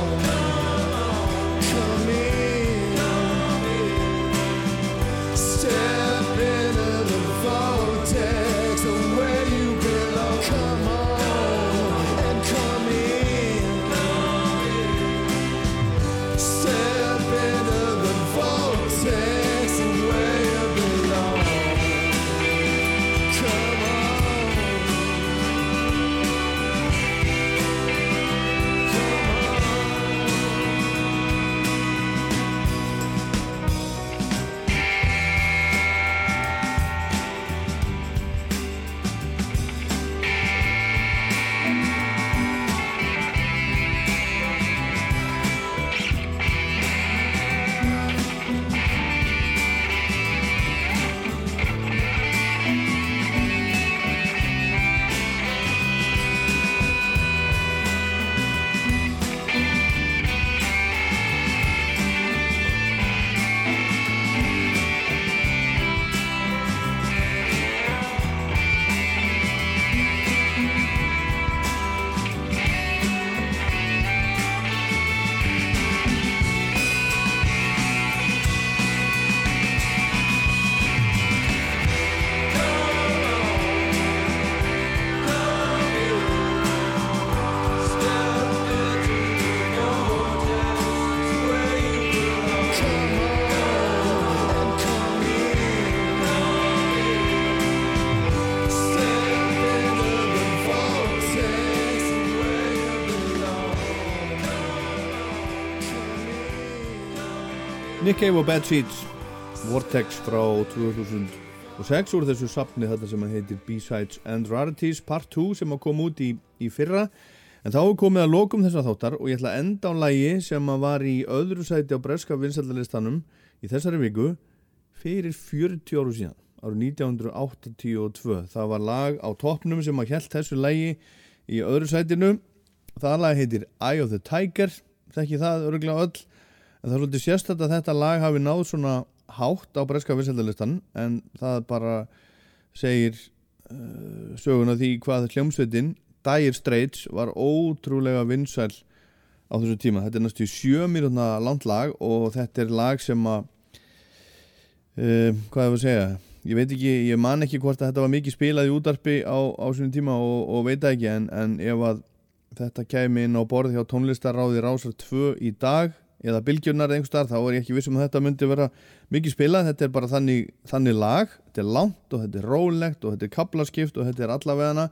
Cave og Bad Seeds. Vortex frá 2006 úr þessu sapni þetta sem heitir B-Sides and Rarities Part 2 sem að koma út í, í fyrra. En þá er komið að lokum þessa þáttar og ég ætla að enda á lægi sem að var í öðru sæti á breska vinsaldalistanum í þessari viku fyrir 40 áru síðan árið 1982 það var lag á toppnum sem að held þessu lægi í öðru sætinu. Það lag heitir Eye of the Tiger. Þekki það örgulega öll en það er svolítið sérstætt að þetta lag hafi náð svona hátt á breska vinsældalistan en það bara segir uh, söguna því hvað hljómsveitin Dire Straits var ótrúlega vinsæl á þessu tíma. Þetta er næstu sjö mínúna langt lag og þetta er lag sem að uh, hvað er það að segja ég veit ekki, ég man ekki hvort að þetta var mikið spilað í útarpi á, á svona tíma og, og veit ekki en, en ef að þetta kæmi inn á borð hjá tónlistaráði Rásar 2 í dag eða bylgjurnar einhver starf, þá er ég ekki vissum að þetta myndi vera mikið spilað, þetta er bara þannig, þannig lag, þetta er langt og þetta er rólegt og þetta er kaplaskipt og þetta er allavegana.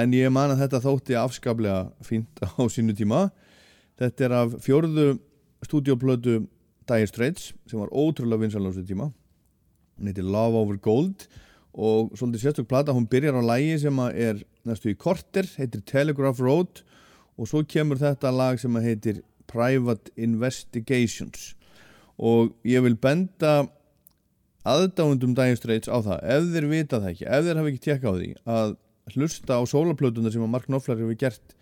En ég man að þetta þótti afskaplega fínt á sínu tíma. Þetta er af fjörðu stúdioplötu Dire Straits sem var ótrúlega vinsal á þessu tíma. Hún heitir Love Over Gold og svolítið sérstök plata, hún byrjar á lægi sem er næstu í korter, heitir Telegraph Road. Og svo kemur þetta lag sem heitir Private Investigations. Og ég vil benda aðdáundum Dire Straits á það ef þeir vita það ekki, ef þeir hafa ekki tjekka á því að hlusta á sólaplötuna sem að Mark Knopfler hefur gert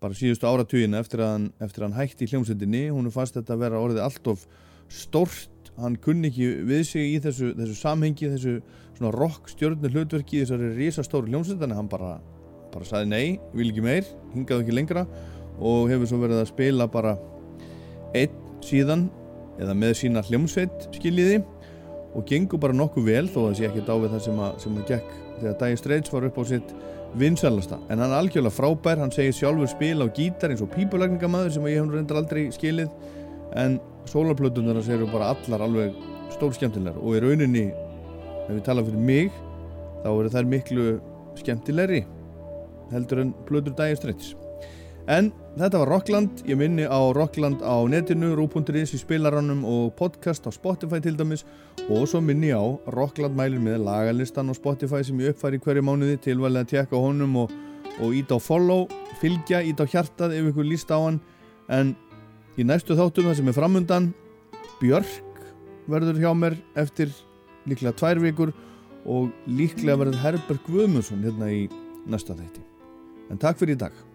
bara síðustu áratugina eftir að hann, eftir að hann hætti í hljómsveitinni, hún er fast að vera orðið allt of stórt. Hann kunni ekki við sig í þessu, þessu samhengi, þessu svona rock stjórnur hlutverki, þessari risastóru hljómsveitinni hann bara, bara saði nei, vil ekki meir, hingaði ekki lengra og hefur svo verið að spila bara einn síðan eða með sína hljómsveit skiljiði og gengur bara nokkuð vel þó að það sé ekki dávið það sem að, sem að gekk þegar Dire Straits var upp á sitt vinsælasta. En hann er algjörlega frábær, hann segir sjálfur spila á gítar eins og pípulagningamæður sem ég hef reyndar aldrei skilið en sólarplötunar séu bara allar alveg stór skemmtilegar og í rauninni ef við tala fyrir mig þá eru þær miklu skemmtilegri heldur en plötur Dire Straits En þetta var Rockland, ég minni á Rockland á netinu, rú.is í spilaranum og podcast á Spotify til dæmis. Og svo minni á Rockland mælir með lagalistan á Spotify sem ég uppfæri hverju mánuði tilvæglega að tjekka honum og, og ít á follow, fylgja, ít á hjartað ef ykkur líst á hann. En í næstu þáttum það sem er framundan Björk verður hjá mér eftir líklega tvær vikur og líklega verður Herbert Guðmundsson hérna í næsta þætti. En takk fyrir í dag